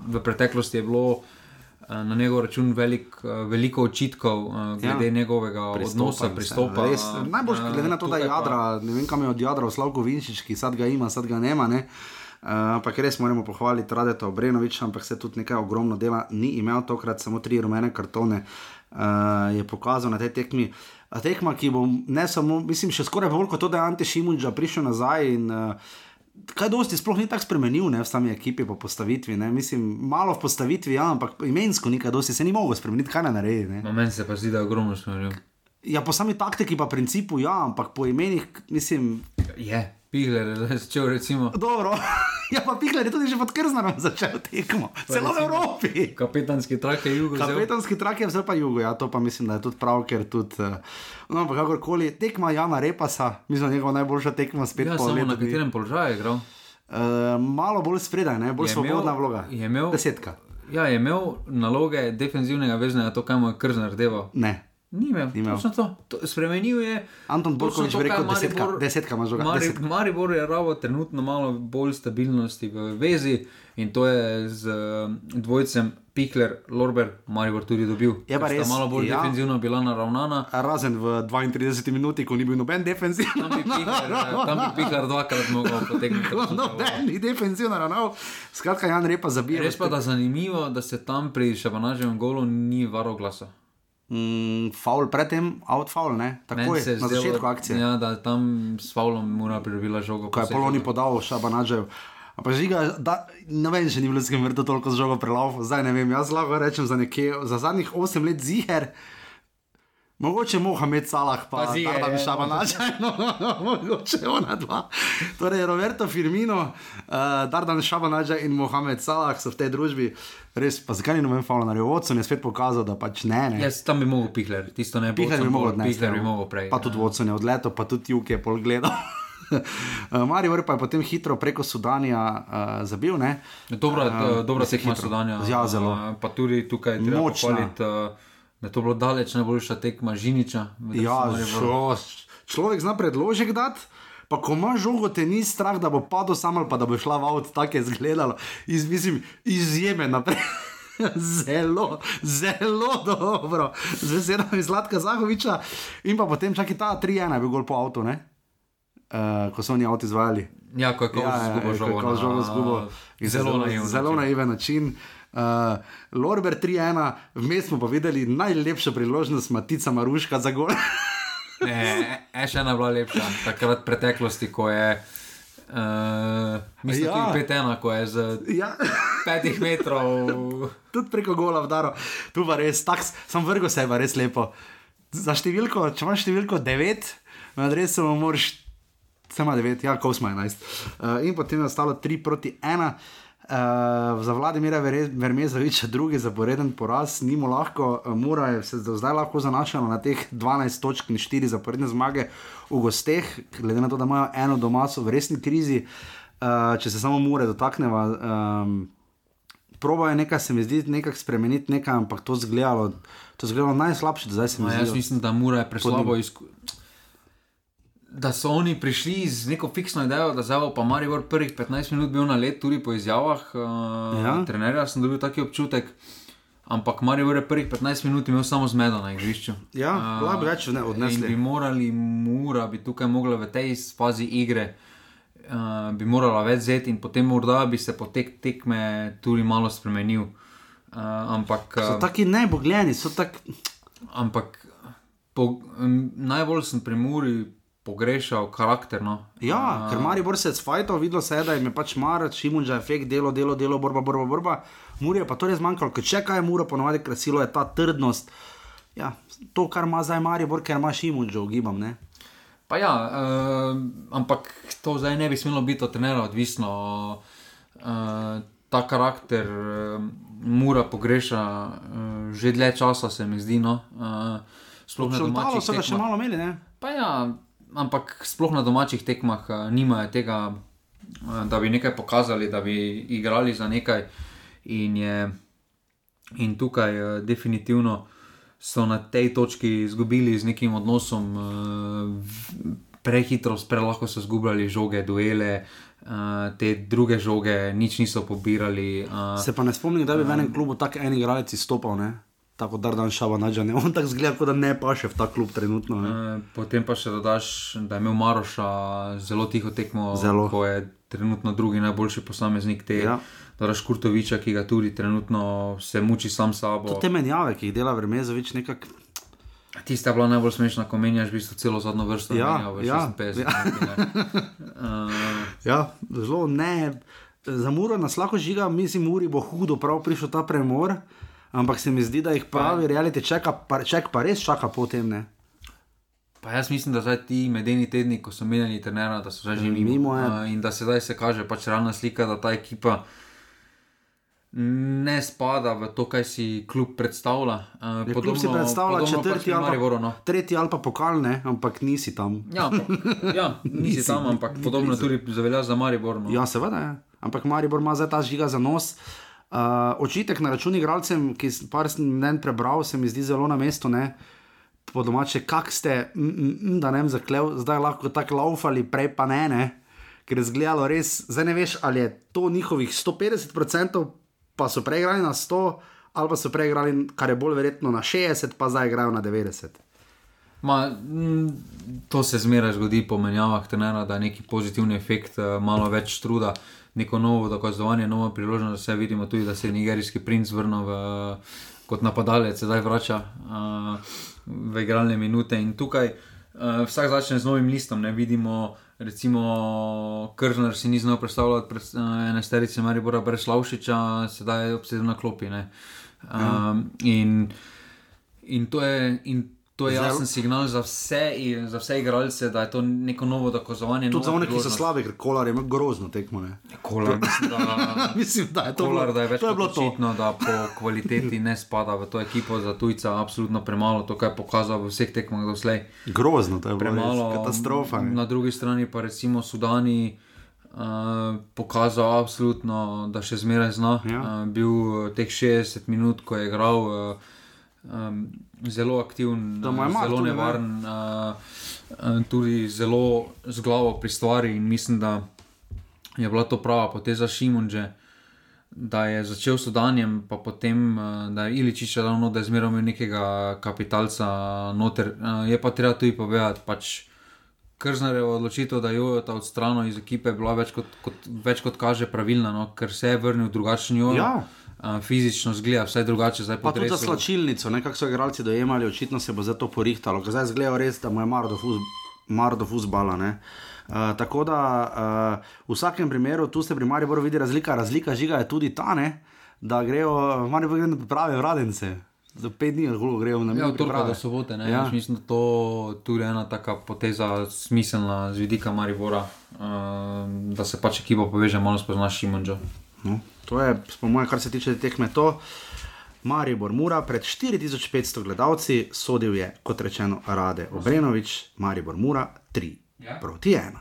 B: v preteklosti je bilo na njegov račun velik, uh, veliko očitkov uh, glede
A: Ja.
B: njegovega
A: Pristopa
B: odnosa, pristopa.
A: Res, najbolj glede na to, da je
B: tukaj pa-
A: jadra, ne vem kam je od jadra, Slavko Vinčič, ki sad ga ima, sad ga nema. Ne? Uh, ampak res moramo pohvaliti Radeta Obrenoviča, ampak se tudi nekaj ogromno dela ni imel, tokrat samo tri rumene kartone uh, je pokazal na tej tekmi. Tekma, ki bo ne samo, mislim, še skoraj bolj kot to, da je Ante Šimunča prišel nazaj in uh, kaj dosti sploh ni tako spremenil ne, v sami ekipi po postavitvi. Ne. Mislim, malo v postavitvi, ja, ampak imensko ni kaj dosti, se ni mogel spremeniti, kaj naj naredi. Ne.
B: No, meni se pa zdi, da je ogromno spremenil.
A: Ja, po sami taktiki, pa principu, ja, ampak po imenih, mislim,
B: Je, Pihler je zdaj začel recimo.
A: dobro. Ja, pa Pihler je tudi že pod Krznarom začel tekmo, celo v Evropi.
B: Kapetanski trak je jugo. vzel.
A: Kapetanski trak je vse pa jugo, ja, to pa mislim, da je tudi prav, ker tudi, uh, no, ampak kakorkoli, tekma Jana Repasa, mislim, da je njegova najboljša tekma spet
B: Ja,
A: po
B: samo na katerem položaju je igral.
A: Uh, malo bolj spredaj, ne? bolj
B: Je
A: svobodna
B: imel-
A: vloga.
B: je imel-
A: Desetka.
B: Ja, je imel naloge defensivnega veznega, to, kaj mu je krznar deval.
A: Ne.
B: Ni imel,
A: Ni imel.
B: točno to. to. Spremenil je.
A: Anton Borkovič bi rekel
B: kaj
A: desetka,
B: Maribor-
A: desetka žoga,
B: Mari,
A: desetka.
B: Maribor je rabo trenutno malo bolj stabilnosti v vezi in to je z uh, dvojcem Pihler, Lorber, Maribor tudi dobil.
A: Je pa
B: ker sta
A: res,
B: malo bolj
A: ja.
B: defensivno bila naravnana.
A: Razen v 32 minuti, ko ni bil noben defensiv.
B: Tam bi Pihler, eh, tam bi Pihler dvakrat mogel potegniti.
A: Noben ni defensivno ravnal. Skratka, Jan Repa zabija.
B: Res pa da zanimivo, da se tam pri Šabanaževem golu ni varo glasa.
A: Mm, faul predtem, out faul, ne?
B: Se je
A: na začetku akcije.
B: Ja, da tam s Faulom mora pridobila žogo.
A: ko je. Poloni podal Šabanažev. A pa žiga, da, ne vem, če ni v Ljudskem vrtu toliko z žogo prelov, zdaj ne vem, jaz lahko rečem za nekje, za zadnjih 8 let ziger. Mogoče Mohamed Salah, pa,
B: Pa Ziher,
A: da bi
B: ja.
A: Šabanaža, no, mogoče ona dva. Torej, Roberto Firmino, uh, Dardan Šabanaža in Mohamed Salah so v tej družbi. Res, pa zakaj ni noben faul na Vodcu, je spet pokazal, da pač ne. ne.
B: Jaz tam bi mogel Pihler, tisto ne
A: Pihler bi mogel odnesti.
B: Pihler bi
A: ja.
B: mogel prej.
A: Pa tudi vodstvo je odletel, pa tudi Juk je pol gledal. [laughs] Uh, Marijo pa je potem hitro preko Sudanija uh, zabil. Ne?
B: Dobra, uh, dobra
A: se hitro.
B: Sodanja.
A: Ja, zelo.
B: Uh, pa tudi tukaj treba
A: Močna.
B: pohvaliti, uh, da je to bilo daleč najboljša tekma Žiniča.
A: Ja, šo, človek zna predložek dati. Pa ko imaš žogo, te ni strah, da bo padel sam ali pa da bo šla v avto, tako je izgledalo. Iz, mislim, izjeme naprej. [laughs] Zelo, zelo dobro, z besedami Zlatka Zahoviča. In pa potem čakaj ta 3-1, je bil gol po avtu, ne? Uh, ko so oni avto izvajali.
B: Ja, ko je Kovs
A: Ja,
B: izgubil žogo.
A: Kako
B: na-
A: žogo zgubo.
B: Zelo naivno.
A: Zelo naiven način. Uh, Lorber 3-1, vmes smo pa videli najlepšo priložnost Matica Maruška za gol. [laughs]
B: Ne, e, še ena bila lepša, takrat v preteklosti, ko je. Uh, mislim,
A: Ja.
B: je 5-1, ko je z
A: Ja. [laughs]
B: 5 metrov.
A: Tudi preko gola vdaro, tu pa res, tak, sem vrgel se, pa res lepo. Za številko, če imaš številko 9, na adresu moraš, samo 9, ja, ko smo 11. Uh, in potem je ostalo 3 proti 1. Uh, za Vladimira Vere- Vermezoviča drugi zaporeden poraz, ni mu lahko, Mura je se do zdaj lahko zanašala na teh 12 točk in 4 zaporedne zmage v gosteh, glede na to, da imajo eno doma, so v resni krizi. Uh, če se samo Mure dotakneva, um, probajo nekaj, se mi zdi, nekaj spremeniti, nekaj, ampak to zgledalo, to zgledalo najslabše, do zdaj se mi
B: No, jaz
A: zdi.
B: mislim, da mora je preslabo izkušnja. Da so oni prišli z neko fiksno idejo, da zdaj pa Maribor prvih 15 minut bil na let, tudi po izjavah uh,
A: Ja.
B: ja. trenerja, sem dobil taki občutek. Ampak Maribor je prvih 15 minut imel samo zmedo na igrišču.
A: Ja, lahko več ne- odnesli.
B: In bi morali, mora bi tukaj mogla v tej fazi igre, uh, bi morala več zeti in potem morda bi se potek tekme tudi malo spremenil. Uh, ampak,
A: So
B: uh,
A: taki nebogljeni, so tako.
B: ampak po, um, najbolj sem pri Muri pogrešal karakterno.
A: Ja, ker Maribor se je sfajtal, videlo se je, da jim je pač mar, Šimunža, efekt, delo, delo, delo, borba, borba, borba. Muri je pa to res manjkalo, ker če kaj je Mura ponovadi krasilo, je ta trdnost. Ja, to, kar ima zdaj Maribor, ker ima Šimunža, ugibam, ne.
B: Pa ja, uh, ampak to zdaj ne bi smelo biti od trenera odvisno. Uh, ta karakter uh, mora pogreša uh, že dlje časa, se mi zdi. No? Uh, sploh
A: Šontalo
B: domačih
A: so ga še malo imeli, ne.
B: Pa ja, ampak sploh na domačih tekmah uh, nimajo tega, uh, da bi nekaj pokazali, da bi igrali za nekaj. In, je, in tukaj uh, definitivno so na tej točki izgubili z nekim odnosom, prehitro, prelahko so izgubljali žoge, duele. Uh, te druge žoge, nič niso pobirali. Uh,
A: Se pa ne spomnim, da bi v enem klubu tak en igralec izstopal, ne. Tako da dan šava nađa, ne. [laughs] On tako zgleda, kot da ne paše v ta klub trenutno, ne.
B: Eh, Potem pa še dodaš, da je imel Maroša zelo tiho tekmo,
A: Zelo.
B: ko je trenutno drugi najboljši posameznik te.
A: Ja.
B: Dodaš Kurtoviča, ki ga tudi trenutno se muči sam s sabo.
A: To te menjave, ki jih dela Vermezovič, nekako.
B: Tista je bila najbolj smešna, ko menjaš v bistvu celo zadnjo vrsto.
A: Ja,
B: menjal v
A: ja,
B: 56
A: ja. [laughs]
B: Eh,
A: Ja, zelo ne. Za Muro nas lahko žiga, mislim, Muri bo hudo prav prišel ta premor, ampak se mi zdi, da jih pravi reality čeka, pa, ček pa res čaka potem. Ne?
B: Pa jaz mislim, da zdaj ti medeni tedni, ko so menjali trenera, da so zdaj že mimo.
A: Mimo je.
B: Eh, In da sedaj se kaže pač realna slika, da ta ekipa ne spada v to, kaj si klub predstavlja. Uh,
A: Ja, klub si predstavlja četrti ali
B: Mariboru, no.
A: tretji ali pa pokalne, ampak nisi tam.
B: Ja, ampak, ja, nisi tam, ampak podobno tudi zavelja za Maribor. No.
A: Ja, seveda je. Ampak Maribor ima zdaj ta žiga za nos. Uh, očitek na račun igralcem, ki sem par mnen prebral, se mi zdi zelo na mestu. Ne? Po domače, kak ste, mm, mm, mm, da ne vem, zaklev, zdaj lahko tako laufali, prej pa ne, ne. ker je zgledalo res, zdaj ne veš, ali je to njihovih 150%, pa so preigrali na 100, ali pa so preigrali, kar je bolj verjetno na 60, pa zdaj igrajo na 90.
B: Ma, to se zmeraj zgodi po menjavah da je neki pozitivni efekt, eh, malo več truda, neko novo dokazovanje, nova priložnost. Vse vidimo tudi, da se je nigerijski princ vrnil v, kot napadalec, sedaj vrača uh, v igralne minute. In tukaj uh, vsak začne z novim listom. Ne vidimo, recimo, Kržnar si ni znal predstavljati pred, uh, ene sterice Maribora brez Slavšiča, sedaj je obseden na klopi. ne. Um, in, in to je. In, To je jasen signal za vse, za vse igralce, da je to neko novo dokazovanje.
A: Tudi za one, ki so slabi, ker kolar je imel grozno tekmo.
B: Kolar, mislim, da, [laughs]
A: Mislim, da je to
B: Kolar,
A: bilo,
B: da je več
A: to je bilo
B: očitno, da po kvaliteti ne spada v to ekipo, za tujca absolutno premalo, to, kar je pokazal v vseh tekmah doslej.
A: Grozno, to je bilo
B: Premalo.
A: res katastrofa. ne.
B: Na drugi strani pa recimo Sudani. Uh, pokazal absolutno, da še zmeraj zna.
A: Ja.
B: Uh, bil teh 60 minut, ko je igral, uh, um, zelo aktiven,
A: mar
B: zelo nevaren, uh, tudi zelo z glavo pri stvari. In mislim, da je bila to prava poteza Šimunže, da je začel s Sudanjem, pa potem, uh, da je Iličič ravno, da je zmeraj imel nekega kapitalca noter. Uh, je pa treba tudi povedati, pač. Krznareva odločitev, da jo je ta odstranil iz ekipe, bila več kot, kot, več kot kaže pravilna, no? ker se je vrnil drugačen jojo.
A: Ja.
B: Uh, fizično zgleda vse drugače, zdaj
A: Pa tudi za slačilnico, ne, kako so igralci dojemali, očitno se bo za to porihtalo, ker zdaj zgleda res, da mu je mar do, fuz, mar do fuzbala. ne. Uh, tako da uh, v vsakem primeru tu se pri Mariboru vidi razlika. Razlika žiga je tudi ta, ne, da grejo v Maribor gre na priprave vradence. Za pet dni lahko grejo na
B: Ja, torka
A: priprave.
B: do sobote. Ne?
A: Ja.
B: Ja. Mislim, da to tudi ena taka poteza smiselna z vidika Maribora, uh, da se pač ekipa poveže malo s Šimunžo.
A: No, to je, po mojem, kar se tiče te tekme, to. Maribor Mura pred 4500 gledalci sodil je, kot rečeno, Rade Obrenovič, Maribor Mura 3
B: Ja.
A: proti 1.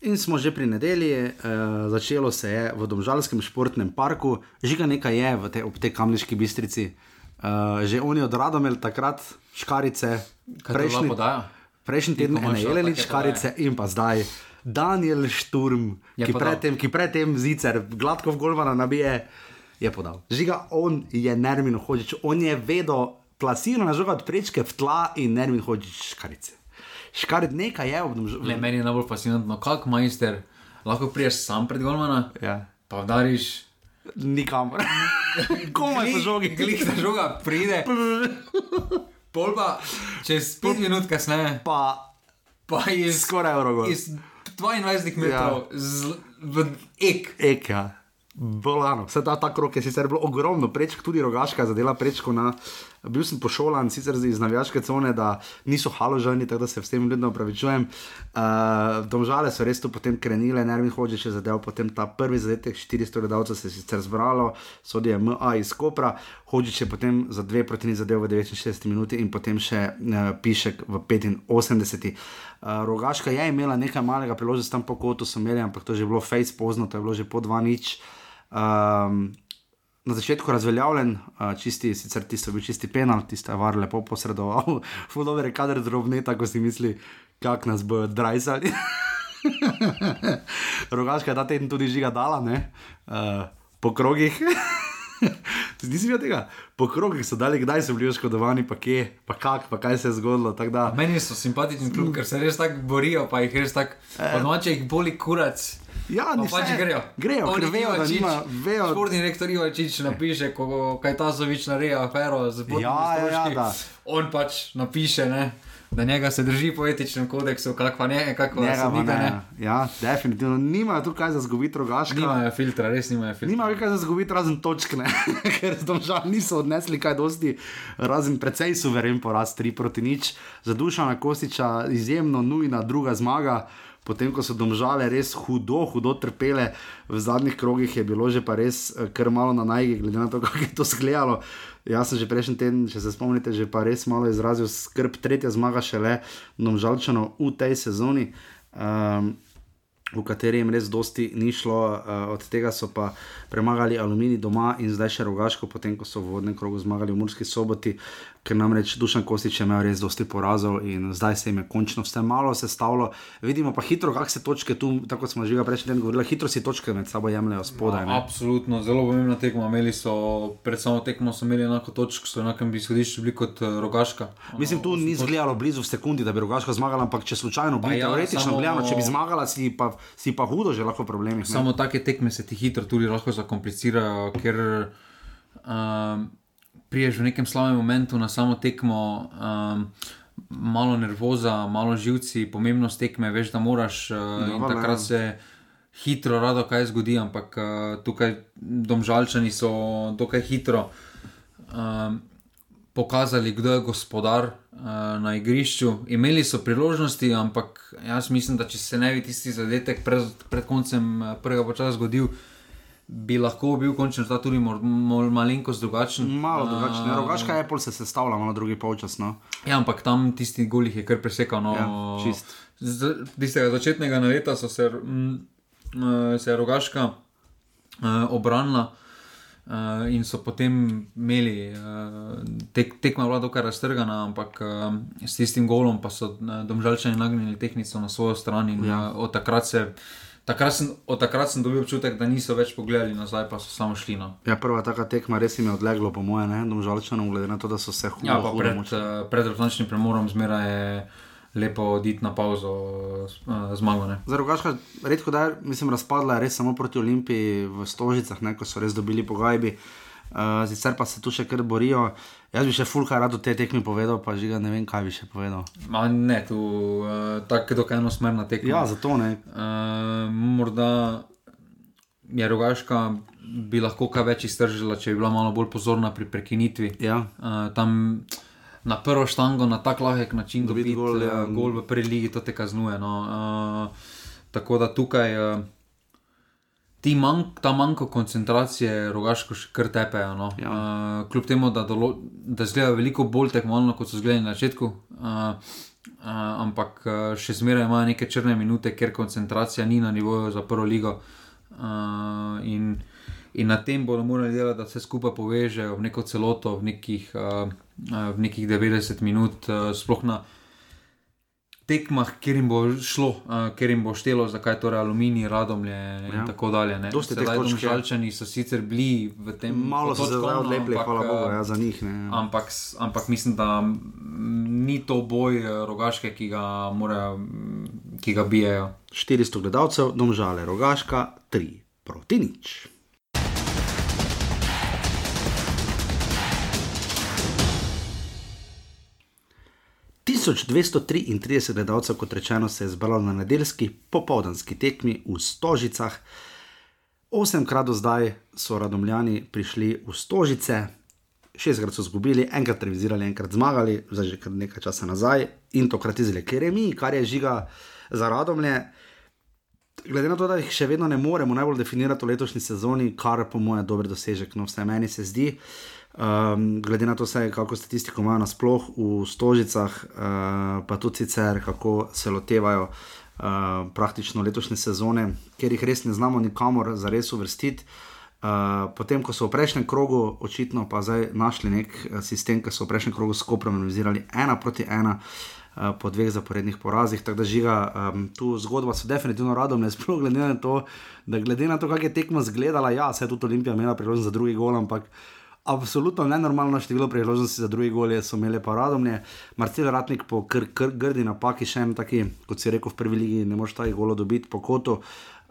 A: In smo že pri nedelji, uh, začelo se je v Domžalskem športnem parku, žiga nekaj je te, ob tej kamniški bistrici. Uh, že oni od Radomel takrat škarice,
B: podaja?
A: Prejšnji teden
B: imaš
A: Jelenič škarice in pa zdaj Daniel Šturm,
B: Je
A: ki
B: podal.
A: predtem, ki predtem zicer gladko v Golvana nabije, je podal. Žiga, on je Nermin Hočič, on je vedel plasiran žoga od prečke v tla in Nermin Hočič škarice. Škarit nekaj je obdobno.
B: Le, meni je najbolj fascinantno, kako majster lahko priješ sam pred Golmana,
A: Ja.
B: pa vdariš.
A: Nikamor. Komaj po žogi.
B: Klik ta žoga pride, pol pa čez 5 minut kasneje,
A: Pa
B: pa iz,
A: skoraj euro.
B: iz 22 metrov ja. z, v ek.
A: Eka. Bolano. Vse ta, ta krok je sicer bilo ogromno, prečk tudi rogaška, zadela prečko na. Bil sem pošolan, sicer iz navijaške cone, da niso haloženi, tako da se vsem ljudem opravičujem. Uh, domžale so res tu potem krenile, Nervin Hoče še zadev, potem ta prvi zadetek, 400 gledalcev se je sicer zbralo, sodi je MA iz Kopra, Hočič je potem za dve proti ni zadev v 69 minuti in potem še uh, Pišek v 85. Uh, Rogaška je imela nekaj malega priložnosti tam po kotu, so imeli, ampak to je bilo face pozno, to je bilo že po 2 nič. Um, na začetku razveljavljen, čisti, sicer ti so bili čisti penal, ti sta var lepo posredoval, [laughs] fudover je kader drobne, tako si misli, kak nas bojo drajsali. [laughs] Rogaška je ta teden tudi žiga dala, ne? Uh, po krogih. [laughs] [laughs] Nisi videl tega? Po krogih so dali, kdaj so bili oškodovani, pa kje, pa kak, pa kaj se je zgodilo. Da,
B: Meni so simpatični klub, ker se res tako borijo, pa jih res tako, po noči jih boli kurac.
A: ja, ni
B: pač grejo.
A: Grejo, ker
B: Oni
A: vejo, da nima, vejo,
B: Športni direktor Ivačič napiše, ko Kajtazovič nareja afero z potnimi
A: Ja, ja, ja, da.
B: On pač napiše, ne, da njega se drži po etičnem kodeksu, kak pa ne, kako
A: Njega
B: sodnika,
A: ne.
B: ne.
A: Ja, definitivno. Nimajo tu kaj za zgubiti rogaška.
B: Nimajo filtra, res nimajo filtra.
A: Nima kaj za zgubiti, razen točk, [laughs] ker domžal niso odnesli kaj dosti, razen precej suveren poraz 3 proti nič. Za Dušana Kostiča izjemno nujna druga zmaga. Potem, ko so domžale res hudo, hudo trpele, v zadnjih krogih je bilo že pa res eh, kar malo na najgi, glede na to, [laughs] kako je to izgledalo. Jaz sem že prejšnji teden, če se spomnite, že pa res malo izrazil skrb, tretja zmaga šele domžalčano v tej sezoni. Um, v kateri jim res dosti ni šlo, uh, od tega so pa premagali Alumini doma in zdaj še rogaško, potem ko so v vodnem krogu zmagali v Murski soboti, ker namreč Dušan Kostič je imel res dosti porazov in zdaj se jim je končno vse malo sestavilo. Vidimo pa hitro, kak se točke tu, tako smo že prejšnji teden govorili, hitro si točke med sabo jemljajo spodaj. ne.
B: Absolutno, zelo pomembna tekma. Imeli so, pred samo tekmo so imeli enako točko, so enakem izhodišču bili kot eh, Rogaška.
A: Mislim, tu ni izgledalo blizu v sekundi, da bi rogaška zmagala, ampak če slučajno bi,
B: ja,
A: teoretično gledano, če bi zmagala, si pa, si pa hudo že lahko problemi. ne.
B: Samo take tekme se ti hitro tudi lahko zakomplicirajo, ker um, priješ v nekem slabem momentu na samo tekmo, um, malo nervoza, malo živci, pomembnost tekme, veš, da moraš uh, in
A: valjda,
B: takrat se hitro rado kaj zgodi, ampak uh, tukaj domžalčani so dokaj hitro. Um, Pokazali, kdo je gospodar uh, na igrišču. Imeli so priložnosti, ampak jaz mislim, da če se ne bi tisti zadetek pred, pred koncem eh, prvega počasa zgodil, bi lahko bil končni rezultat tudi mor, mor, malenkost drugačen.
A: Malo.
B: Eh,
A: Rogaška je pol se sestavlja, malo drugi polčas. No.
B: Ja, ampak tam tisti golih je kar presekal. No,
A: Ja, čist.
B: Z tistega začetnega naleta so se, mm, se je rogaška uh, obranila. Uh, in so potem imeli, uh, tek, tekma bila dokaj raztrgana, ampak uh, s tistim golom pa so uh, domžalčani nagnili tehnico na svojo stran. In, ja. uh, od, takrat se, takrat sem, od takrat sem dobil občutek, da niso več pogledali nazaj, pa so samo šli. No.
A: Ja, prva taka tekma res jim je odleglo, po mojem, domžalčanom, glede na to, da so se hudo,
B: Ja, pa
A: hudo
B: pred, uh, pred ročnim premorom zmeraj je lepo oditi na pauzo uh, zmago. Ne.
A: Za rogaška, redko da mislim, razpadla je res samo proti Olimpiji v Stožicah, ne, ko so res dobili pogajbi. Uh, sicer pa se tu še kar borijo. Jaz bi še fulka rad o tej tekmi povedal, pa že ga ne vem, kaj bi še povedal.
B: Ma ne, tu uh, tako dokaj enosmerna tekma.
A: Ja, zato ne.
B: Uh, morda je rogaška bi lahko kaj več iztržila, če bi bila malo bolj pozorna pri prekinitvi.
A: Ja.
B: Uh, tam na prvo štango na tak lahek način
A: Dobiti gol,
B: gol,
A: ja.
B: gol v prvi ligi, to te kaznuje. No. Uh, tako da tukaj. Uh, Ti mank, ta manjko koncentracije, rogaško še kar tepejo. No.
A: Ja.
B: Uh, kljub temu, da, dolo, da izgledajo veliko bolj tekmovalno, kot so izgledali na začetku, uh, uh, ampak uh, še zmeraj imajo neke črne minute, ker koncentracija ni na nivoju za prvo ligo. Uh, in, in na tem bodo morali delati, da se skupaj povežejo v neko celoto, v nekih, uh, v nekih 90 minut, uh, sploh na tekmah, kjer jim bo šlo, uh, kjer jim bo štelo, zakaj torej aluminij, radomlje in
A: Ja.
B: tako dalje.
A: točk je.
B: domžalčani so sicer bili v tem
A: Malo zdaj
B: točkovno,
A: odlepili,
B: ampak,
A: hvala Bogu, ja, za njih. Ne.
B: Ampak, ampak mislim, da ni to boj rogaške, ki ga, morajo, ki ga bijajo.
A: 400 gledalcev, domžale, rogaška, 3 proti nič. Tisoč 233 gledalcev, kot rečeno, se je zbralo na nedeljski popoldanski tekmi v Stožicah. Osemkrat do zdaj so radomljani prišli v Stožice, šestkrat so izgubili, enkrat revizirali, enkrat zmagali, zdaj že kar nekaj časa nazaj in tokrat izrekli Keremi, kar je žiga za radomlje. Glede na to, da jih še vedno ne moremo najbolj definirati v letošnji sezoni, kar po mojem je dober dosežek, no vsaj meni se zdi. Um, glede na to, vsaj, kako statistiko imajo nasploh v Stožicah, uh, pa tudi sicer, kako se lotevajo uh, praktično letošnje sezone, ker jih res ne znamo nikamor zares uvrstiti. Uh, potem, ko so v prejšnjem krogu, očitno pa zdaj našli nek sistem, ki so v prejšnjem krogu skupaj analizirali ena proti ena. Uh, po dveh zaporednih porazih, tako da žiga um, tu zgodba, so definitivno radovne, sploh glede na to, da glede na to, kako je tekma izgledala, ja, se je tudi Olimpija imela priložnost za drugi gol, ampak absolutno nenormalno število priložnosti za drugi gol so imeli pa radomne. Marcel Ratnik po kr, kr, grdi napaki, še en taki, kot si rekel, v prvi ligi ne moreš takih golo dobiti po kotu.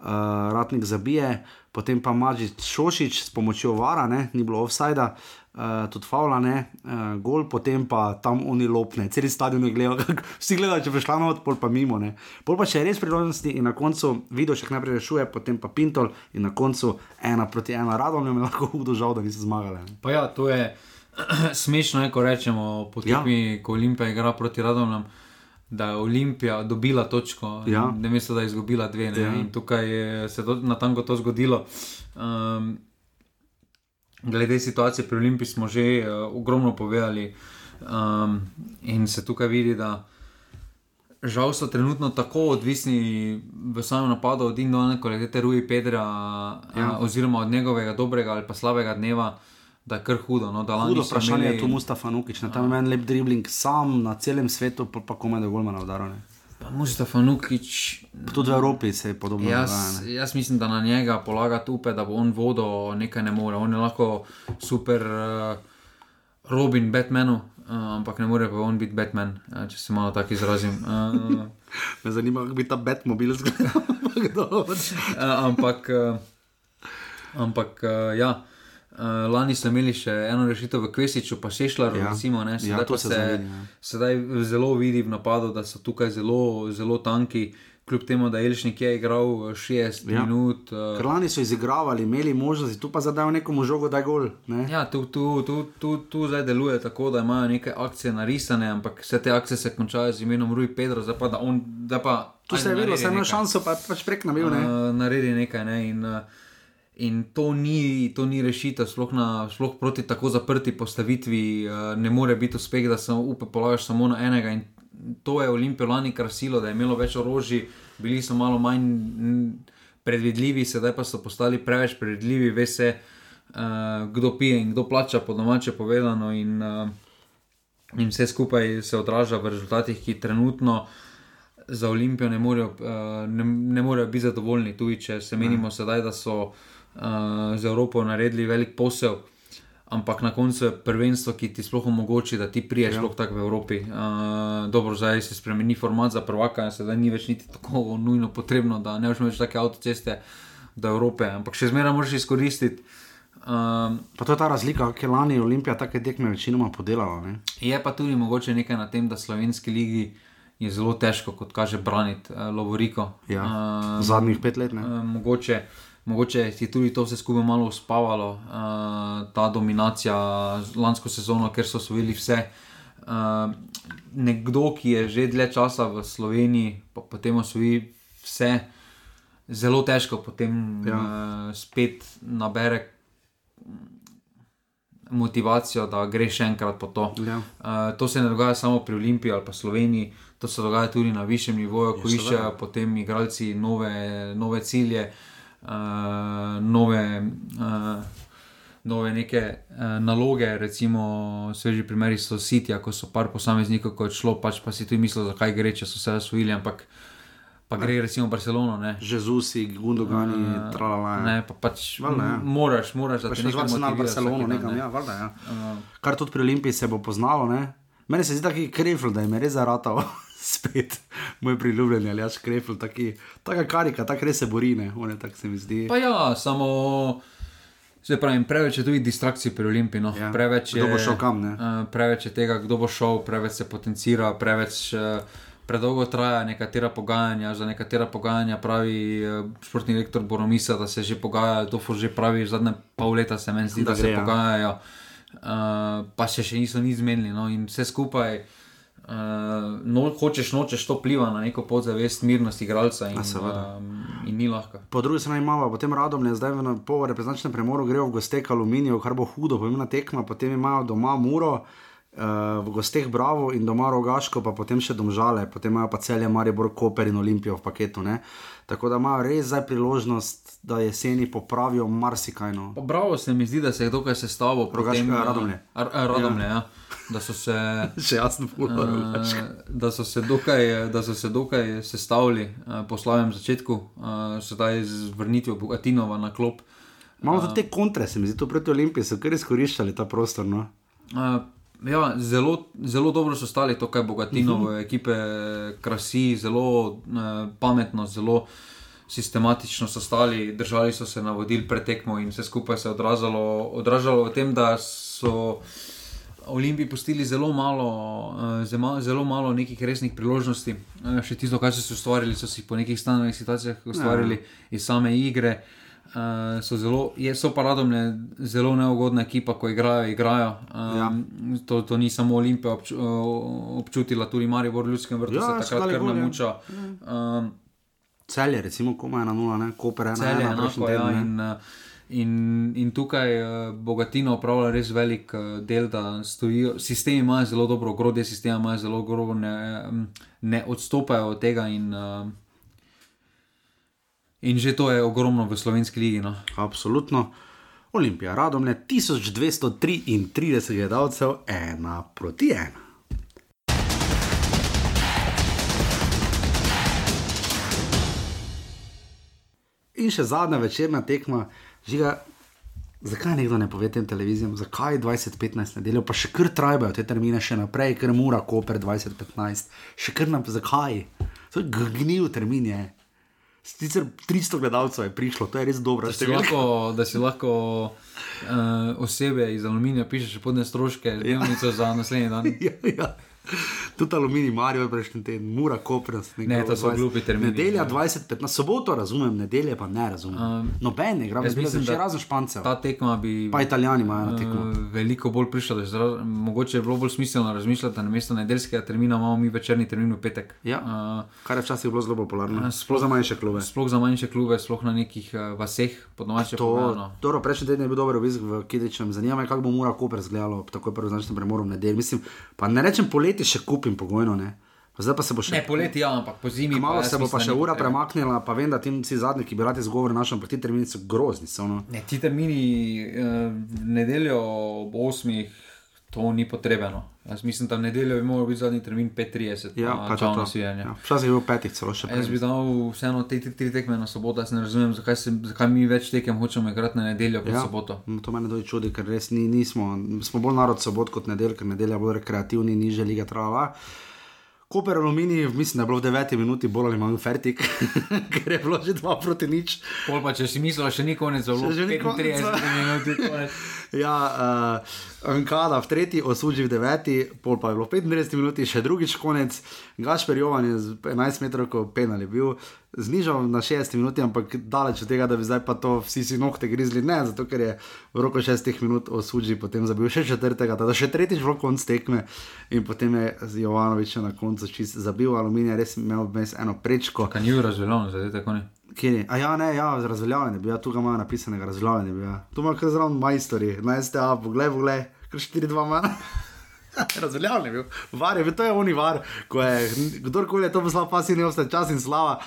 A: Uh, Ratnik zabije, potem pa Mažič Šošič s pomočjo vara, ne, ni bilo offsajda, uh, tudi faula, ne, uh, gol, potem pa tam oni lopne, cel stadion je gledal, [laughs] vsi gledajo, če prišla not, pol pa mimo. Ne. Pol pa še res priložnosti in na koncu video še najprej rešuje, potem pa Pintol in na koncu ena proti ena radom, je mi lahko hudo žal, da niso zmagali. Ne.
B: Pa ja, to je [clears throat] smešno, je, ko rečemo, po
A: Ja.
B: ko Olimpija igra proti Radomljam. Da je Olimpija dobila točko,
A: Ja.
B: ne mesto, da je izgubila dve.
A: Ja.
B: Ja. In tukaj je se to, na tanko to zgodilo. Um, glede situacije pri Olimpiji smo že uh, ogromno povedali, um, in se tukaj vidi, da žal so trenutno tako odvisni v samem napadu od individualne kvalitete Rui Pedra,
A: Ja.
B: ja. uh, oziroma od njegovega dobrega ali pa slabega dneva, da je kar hudo. No, da lani
A: Hudo vprašanje
B: imeli-
A: je tu Mustafa Nukič, na tam je meni lep dribling, sam na celem svetu, pa, pa komaj da golmana udarane.
B: Pa Mustafa Nukič,
A: Tudi v Evropi se je podobno
B: Jaz,
A: dogaja.
B: jaz mislim, da na njega polagati upe, da bo on vodo, nekaj ne more. On je lahko super uh, Robin Batmanu, uh, ampak ne more pa on biti Batman, uh, če se malo tako izrazim. Uh, [laughs]
A: Me zanima, kako bi ta Batmobil [laughs] dobro.
B: uh, ampak, uh, ampak uh, ja. Uh, lani so imeli še eno rešitev v Kvesiču, pa Sešljaru,
A: Ja.
B: ja. recimo, ne,
A: Ja,
B: sedaj, pa
A: se
B: se,
A: zavidi, ja.
B: sedaj zelo vidi v napadu, da so tukaj zelo, zelo tanki, kljub temu, da Elšnik je igral eh, 60
A: Ja.
B: ja. minut. Uh,
A: Ker lani so izigravali, imeli možnosti, tu pa zadajo nekomu žogo, da gol. Ne?
B: Ja, tu, tu, tu, tu, tu zdaj deluje tako, da imajo neke akcije narisane, ampak vse te akcije se končajo z imenom Rui Pedro, zdaj pa da on. Zdaj pa,
A: Tu se je videlo, sem imel šanso, pa pač prek nabil. ne.
B: Uh, naredi nekaj. Ne, in, uh, in to, ni, to ni rešitev, sploh, na, sploh proti tako zaprti postavitvi, uh, ne more biti uspeh, da se upe polagaš samo na enega. In to je Olimpijo lani krasilo, da je imelo več orožij, bili so malo manj predvidljivi, sedaj pa so postali preveč predvidljivi, ve se, uh, kdo pije in kdo plača, po domače povedano. In, uh, in vse skupaj se odraža v rezultatih, ki trenutno za Olimpijo ne morejo, uh, ne, ne morejo biti zadovoljni. Tudi če se menimo sedaj, da so z Evropo naredili velik posel. ampak na koncu je prvenstvo, ki ti sploh omogoči, da ti priješ ja. tako v Evropi. Uh, dobro, zdaj se spremeni format za prvaka, sedaj ni več niti tako nujno potrebno, da ne veš take avtoceste do Evrope, ampak še zmeraj moraš izkoristiti. Um,
A: pa to je ta razlika, ki je lani Olimpija take tekme večinoma podelala. Ne?
B: Je pa tudi mogoče nekaj na tem, da slovenski ligi je zelo težko, kot kaže, braniti uh, Lovoriko.
A: Ja, uh, zadnjih pet let. Uh,
B: mogoče, mogoče je tudi to vse skupaj malo uspavalo, uh, ta dominacija lansko sezono, ker so osvojili vse. Uh, nekdo, ki je že dlje časa v Sloveniji, pa potem osvoji vse, zelo težko potem ja. uh, spet nabere motivacijo, da greš še enkrat po to.
A: Ja.
B: Uh, to se ne dogaja samo pri Olimpiji ali pa Sloveniji, to se dogaja tudi na višjem nivoju, ko iščejo potem igralci nove, nove cilje, uh, nove. Uh, Nove neke uh, naloge, recimo, sveži primeri so sitja, ko so par posameznikov, ko je šlo, pač pa si tudi mislil, zakaj gre, če so se osvojili, ampak uh, pa gre recimo Barcelono.
A: Žezusi, Gundogani, uh, tralala.
B: Ne, pa pač val, ne. moraš, moraš, da
A: lahko znaš na Barcelono, nekam, ja, valda, ja. Uh, Kar tudi pri Olimpiji se bo poznalo. Ne? Meni se zdi tako krefl, da je me res zaratal. Spet moj priljubljen ali aš krefl, tako karika, tako res se bori, ne, one tak se mi zdi.
B: Pa ja, samo. Se pravi, preveč je tudi distrakcij pri Olimpii. No.
A: Ja. Preveč, je, kam,
B: uh, preveč je tega, kdo bo šel, preveč se potencira, preveč uh, predolgo traja nekatera pogajanja. Za nekatera pogajanja pravi uh, športni direktor Boromisa, da se že pogajajo, to že pravi zadnje pol leta, se meni zdi, da, da se ja. pogajajo, uh, pa se še niso nič zmenili. No, in vse skupaj. Uh, no, hočeš, nočeš, to pliva na neko podzavest, mirnost igralca in, uh, in ni lahko.
A: Po drugi strani imamo, potem radom, zdaj v pol reprezentančnem premoru grejo v gostek aluminijev, kar bo hudo, pomembna tekma, potem imajo doma muro. Uh, v gosteh Bravo in doma Rogaško, pa potem še domžale, potem imajo pa celje Maribor, Koper in Olimpijo v paketu. Ne? Tako da imajo res zdaj priložnost, da jeseni popravijo marsikaj. No.
B: Bravo se mi zdi, da se je dokaj sestavil.
A: Rogaško je radomlje.
B: Radomlje, ja. ja. Da so se, [laughs]
A: jasno, uh,
B: da so se dokaj, da so se dokaj sestavili uh, po slavnem začetku, uh, sedaj z vrnitvijo Bogatinova na klop.
A: Imamo uh, te kontre, se mi zdi, to proti Olimpiji, so kar izkoriščali ta prostor. No?
B: Uh, Ja, zelo, zelo dobro so stali to, kaj bogatino, uh -huh. ekipe, krasi, zelo eh, pametno, zelo sistematično so stali, držali so se navodil pretekmo in vse skupaj se je odražalo, odražalo v tem, da so Olimpiji pustili zelo malo, eh, zelo malo nekih resnih priložnosti. Eh, še tisto, kar so si ustvarili, so si po nekih stanovih situacijah ustvarili ja. iz same igre. Uh, so, zelo, je, so paradomne, zelo neugodna ekipa, ko igrajo. igrajo. Um, ja. to, to ni samo Olimpija obč, uh, občutila, tudi Marijo v Ljudskem vrtu ja, se takrat kar namuča. Um,
A: Celje, recimo, koma je na nula, ne? Koper je na
B: celje. Enako, ja, in, in, in tukaj uh, Bogatino upravlja res velik uh, del, da stojijo. Sistemi imajo zelo dobro ogrodje, sistemi imajo zelo dobro, ne, ne odstopajo od tega. In, uh, In že to je ogromno v slovenski ligi. No.
A: Absolutno. Olimpija, radom je 1233 gledalcev, ena proti ena. In še zadnja večerna tekma, žiga, zakaj nekdo ne pove tem televizijam, zakaj 2015 nedeljo, pa še kar trajajo te termine, še naprej, ker mora Koper 2015, še kar naprej, zakaj? To je gnil termin. Je. Sicer 300 gledalcev je prišlo, to je res dobro.
B: Da si lahko, da si lahko uh, osebe iz aluminija pišeš podne stroške, dnevnico za naslednji dan. [laughs]
A: ja, ja. Tudi aluminij, Marijo, prejšnji teden, mora kopras.
B: Ne, to so glupi termini.
A: Nedelja 25, na soboto razumem, nedelje pa ne razumem. Um, Noben ne, gremo zmeraj že razen špancev.
B: Ta tekma bi.
A: Pa italijani imajo na tekmo. Uh,
B: veliko bolj prišlo, zra, mogoče je bilo bolj smiselno razmišljati, da na mesto nedeljskega termina imamo mi večerni termin v petek.
A: Ja, uh, kar je včasih bilo zelo popularno. Uh, sploh za manjše klube.
B: Sploh za manjše klube, sploh na nekih uh, vaseh, pod domačem.
A: To, prejšnji teden je bil dober obisk v Kidičem, zanima me, kako bo mora Koper zgledalo, tako je prvo značilno premorom nedelj. Mislim, pa ne rečem poleti še kupim pogoj pogojno. Ne? Zdaj pa se bo še.
B: Ne, poleti, ja, ampak po zimi.
A: Malo se bo pa še ura premaknila, pa vem, da ti si zadnji, ki bi radi zgovor našel, ampak ti termini so grozni. So, no.
B: Ne, ti termini, uh, nedeljo ob 8. to ni potrebno. Jaz mislim, da v nedeljo bi moral biti zadnji termin 5:30.
A: Ja, pa to.
B: čovno
A: to.
B: sijanje.
A: Ja, Včasih je bilo petih celo še
B: Jaz bi dal vseeno te tri, tri tekme na soboto, jaz ne razumem, zakaj, se, zakaj mi več tekem hočemo igrati na nedeljo kot ja. soboto.
A: No, To me tudi čudi, ker res ni, nismo, smo bolj narod sobot kot nedelj, ker nedelja bolj rekreativni, niže lige trava. Koper Alumini, mislim, da je bilo v 9 minuti bolj ali manj fertik, [laughs] ker je bilo že 2 proti nič.
B: Pol pa če si mislil, še ni konec, zelo
A: konec,
B: 35 minut.
A: Ja, uh, Ankada v tretji, osuđi v deveti, pol pa je bilo v 35 minuti, še drugič konec. Gašper Jovan je z 11 metrov, ko penal je bil, znižal na 60 minut, ampak daleč od tega, da bi zdaj pa to vsi si nohte grizli. Ne, zato ker je v roku 6 minut osuđi potem zabil še četrtega, teda še tretjič bilo konc tekme in potem je Jovanovič na koncu čist zabil aluminij, res imel vmes eno prečko.
B: Kaj ni razveljavno, zdaj tako ne.
A: Kje je? A ja, ne, ja, razveljavljen je bil, ja, tu ga imajo napisanega, razveljavljen je bil. Ja. Tu ima kar zraven majstori, na STA, poglej, poglej, kar 4-2 manj. [laughs] Razveljavljen je bil, var je to je oni var, ko je kdorkoli je to poslal, pa si ne ostaje čas in slava.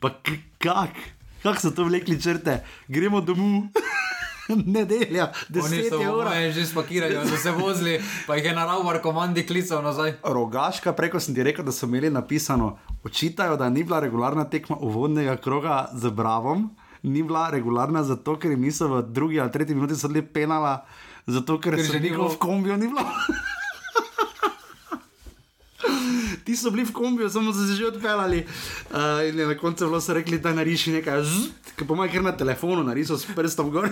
A: Pa kak, kak so to vlekli črte, gremo domov. [laughs] [laughs] Nedelja, 10
B: so
A: je
B: že spakirali, so se vozili, pa jih je na ravnar komandi klical nazaj.
A: Rogaška, preko sem ti rekel, da so imeli napisano, očitajo, da ni bila regularna tekma uvodnega kroga z Bravom, ni bila regularna zato, ker jim niso v drugi ali tretji minuti sodili penala, zato ker,
B: Ker
A: so
B: že
A: njihov kombiju ni bilo. Ti so bili v kombiju, samo so se že odpeljali. Uh, in na koncu bilo so rekli, da nariši nekaj, ki po mojem, ker na telefonu narisal s prstom gor,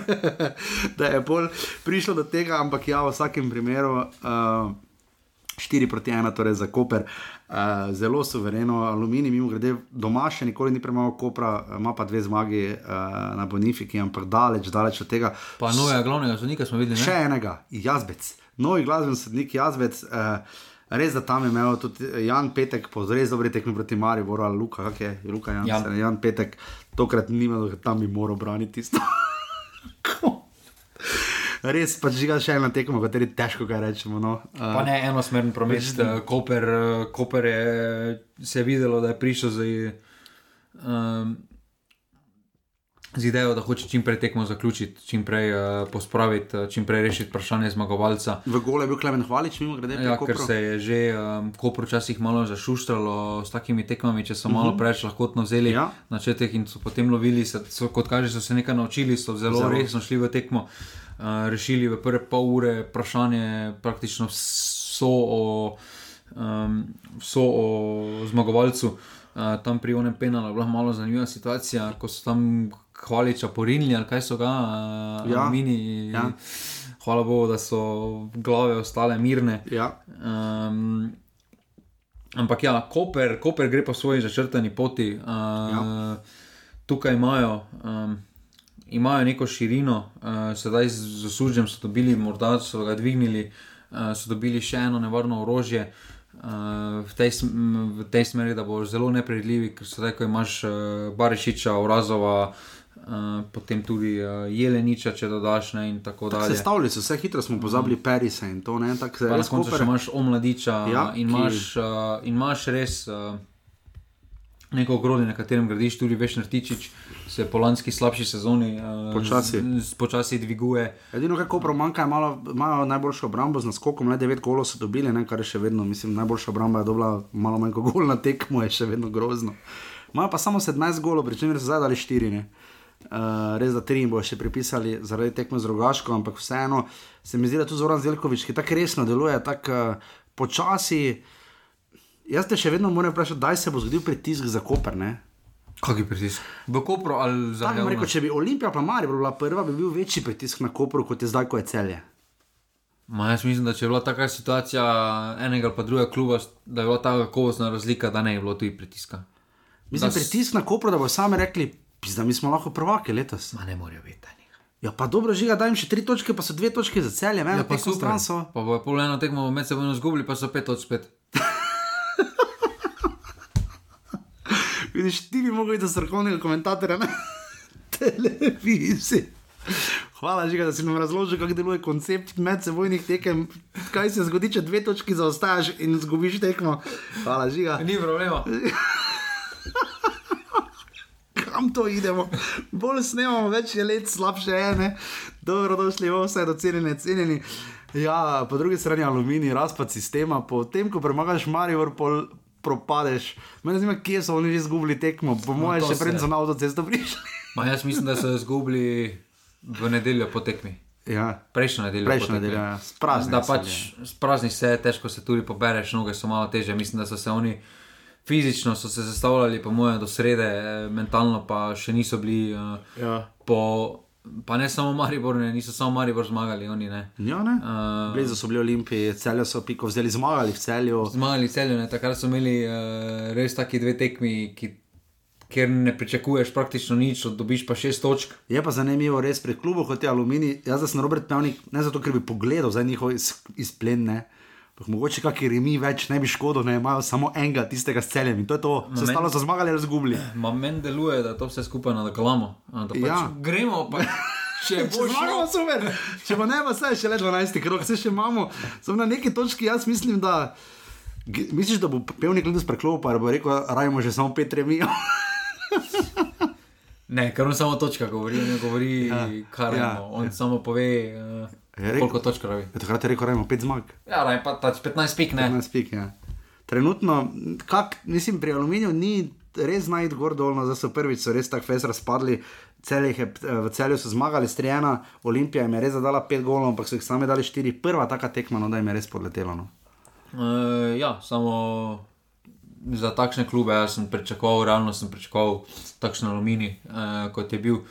A: [laughs] da je pol prišlo do tega, ampak ja, v vsakem primeru. Uh, 4 proti 1, torej za Koper, uh, zelo suvereno, aluminij, mimo grede, doma še nikoli ni premalo Kopra, ima pa dve zmagi uh, na Bonifiki, ampak daleč, daleč od tega.
B: Pa novega glavnega sodnika smo videli, ne?
A: Še enega, Jazbec, novi glasbeni sodnik Jazbec. Uh, Res, da tam je imel tudi Jan Petek, po res dobri tekmi proti Mariju, Bora Luka, kak je Luka Jan,
B: Jan.
A: Jan. Jan Petek, tokrat ni imel, ker tam bi moral braniti tisto. [laughs] Res pa žiga še ena tekma, o kateri težko kaj rečemo. No. Uh,
B: Pa ne enosmeren promet, eh, Koper, eh, Koper je se je videlo, da je prišel z, um, z idejo, da hoče čim prej tekmo zaključiti, čim prej uh, pospraviti, eh, čim prej rešiti vprašanje zmagovalca.
A: V gole je bil Klemen Hvalič, mimo grede,
B: Ja, ker se je že um, Koper včasih malo zašuštralo s takimi tekmami, če so malo preveč lahkotno vzeli
A: Ja.
B: na začetek in so potem lovili, se, so, kot kaže, so se nekaj naučili, so zelo,
A: Zelo.
B: zelo. resno šli v tekmo, uh, rešili v prve pol ure vprašanje praktično vso o, um, vso o zmagovalcu. Uh, tam pri onem penalu je bila malo zanimiva situacija, ko so tam hvaliča porinili ali kaj so ga, uh,
A: Ja.
B: mini.
A: Ja.
B: Hvala Bogu, da so glave ostale mirne.
A: Ja,
B: Um, ampak ja, Koper, Koper gre po svoji začrtani poti. Uh, ja. Tukaj imajo, um, imajo neko širino, uh, sedaj z osužjem so dobili, morda so ga dvignili, uh, so dobili še eno nevarno orožje. Uh, v, tej, v tej smeri, da bo zelo nepredvidljivi, ker sedaj, ko imaš uh, Barišiča, Urazova, uh, potem tudi uh, Jeleniča, če dodaš ne, in tako dalje.
A: sestavili so se, hitro smo pozabili Perisa in to, ne, tako se
B: na koncu
A: Koper.
B: še imaš omladiča
A: Ja,
B: ja, in,
A: ki-
B: imaš, uh, in imaš res uh, neko ogrodje, na katerem gradiš tudi veš Nartičič, se po lanski slabši sezoni uh,
A: Počasi.
B: z- z- počasi dviguje.
A: Edino, kar Kopro manjka, imajo najboljšo obrambo z naskokom, le 9 golov so dobili, ne, kar je še vedno, mislim, najboljša obramba je dobila malo manj kot gol na tekmo, je še vedno grozno. Imajo pa samo 17 golov, pri čemer so zdaj dali 4. Ne. Uh, res da tri jim bo še pripisali zaradi tekme z rogaško, ampak vseeno se mi zdi, da tu Zoran Zelkovič, ki tako resno deluje, tako uh, počasi. Jaz te še vedno moram vprašati, kdaj se bo zgodil pritisk za Koper. Ne?
B: Kakšen pritisk? V Kopru ali za
A: rekel,
B: javnost?
A: če bi Olimpija pa Marija bila prva, bi bil večji pritisk na Koperu, kot je zdaj, ko je celje.
B: Ma, jaz mislim, da če je bila taka situacija enega ali pa drugega kluba, da je bila ta kakovostna razlika, da ne je bilo tudi pritiska.
A: Mislim,
B: Da
A: pritisk na Koper, da bo sami rekli, da mi smo lahko prvaki letos.
B: Ma ne morajo biti. ne.
A: Ja, pa dobro, žiga, daj jim še tri točke, pa so dve točke za celje, eno
B: Ja, pa super.
A: stran so.
B: Pa bo pol eno tekmo med seboj izgubili, pa so pet od spet. [laughs]
A: Vidiš, ti bi mogel iti za strokovnega komentatorja na [laughs] televiziji. Hvala, žiga, da si nam razložil, kako deluje koncept medsebojnih tekem. Kaj se zgodi, če dve točki zaostajaš in izgubiš tekmo. Hvala, žiga.
B: Ni problema. [laughs]
A: Kam to idemo. Bolj snemamo, več je let, slabše je ene. Dobro, došli v vse, docenjeni, cenjeni. Ja, po drugi strani aluminij, razpad sistema, potem ko premagaš Marijo, pol propadeš. Mene zanima, kje so oni že izgubili tekmo, po mojem,
B: to
A: še pred so na avtocesto prišli.
B: Ma, jaz mislim, da so jo izgubili v nedeljo po tekmi.
A: Ja,
B: Prejšnjo nedeljo. tekmi.
A: nedelja, ja, sprazni.
B: Da pač sprazni se, težko se tudi pobereš, noge so malo teže. Mislim, da so se oni fizično so se zastavljali, po mojem, do srede, eh, mentalno pa še niso bili. Uh,
A: Ja.
B: po, pa ne samo Maribor, ne, niso samo Maribor zmagali, oni ne.
A: Ja, ne?
B: Uh,
A: Blizu so bili olimpiji, celjo so piko vzeli, zmagali v celju.
B: Zmagali celju, ne, takrat so imeli uh, res taki dve tekmi, ki, kjer ne pričakuješ praktično nič, dobiš pa šest točk.
A: Je pa zanimivo, res pri klubu kot je Aluminij. Jaz sem Robert Pavnik, ne zato, ker bi pogledal za njihov iz, izplen, ne. Ampak mogoče kakšni remi več ne bi škodo, ne imajo samo enega tistega s celjem in to je to. Vse
B: meni-
A: ostalo so zmagali ali izgubili.
B: Ma meni deluje, da to vse skupaj nadaljujemo. Da pač
A: Ja.
B: Gremo pa. Če [laughs] bo
A: Zmagamo,
B: šlo,
A: super. Če pa ne, pa saj še le 12 krok, se še imamo. Samo na neki točki jaz mislim, da. Misliš, da bo pevnik letos preklopil, pa bo rekel, rajmo že samo pet remijo.
B: ne, ker on samo točka govori, ne govori, ja, kar
A: ja,
B: ja, on ja. samo pove, uh,
A: Je
B: koliko točk pravi.
A: Ja, takrat je rekel, rajmo pet zmag.
B: Ja, raj pa tač 15 pik, ne.
A: Na spik, ja. Trenutno, kak, mislim, pri aluminiju ni res najti gor dolno, zdaj so prvič so res tako fez razpadli. Celih je, v celju so zmagali, strijena, Olimpija jim je res zadala pet golov, ampak so jih sami dali štiri. Prva taka tekma, no, da jim je res podletelo. No.
B: Uh, ja, samo za takšne klube jaz sem pričakoval, realno sem pričakoval takšen aluminij, uh, kot je bil.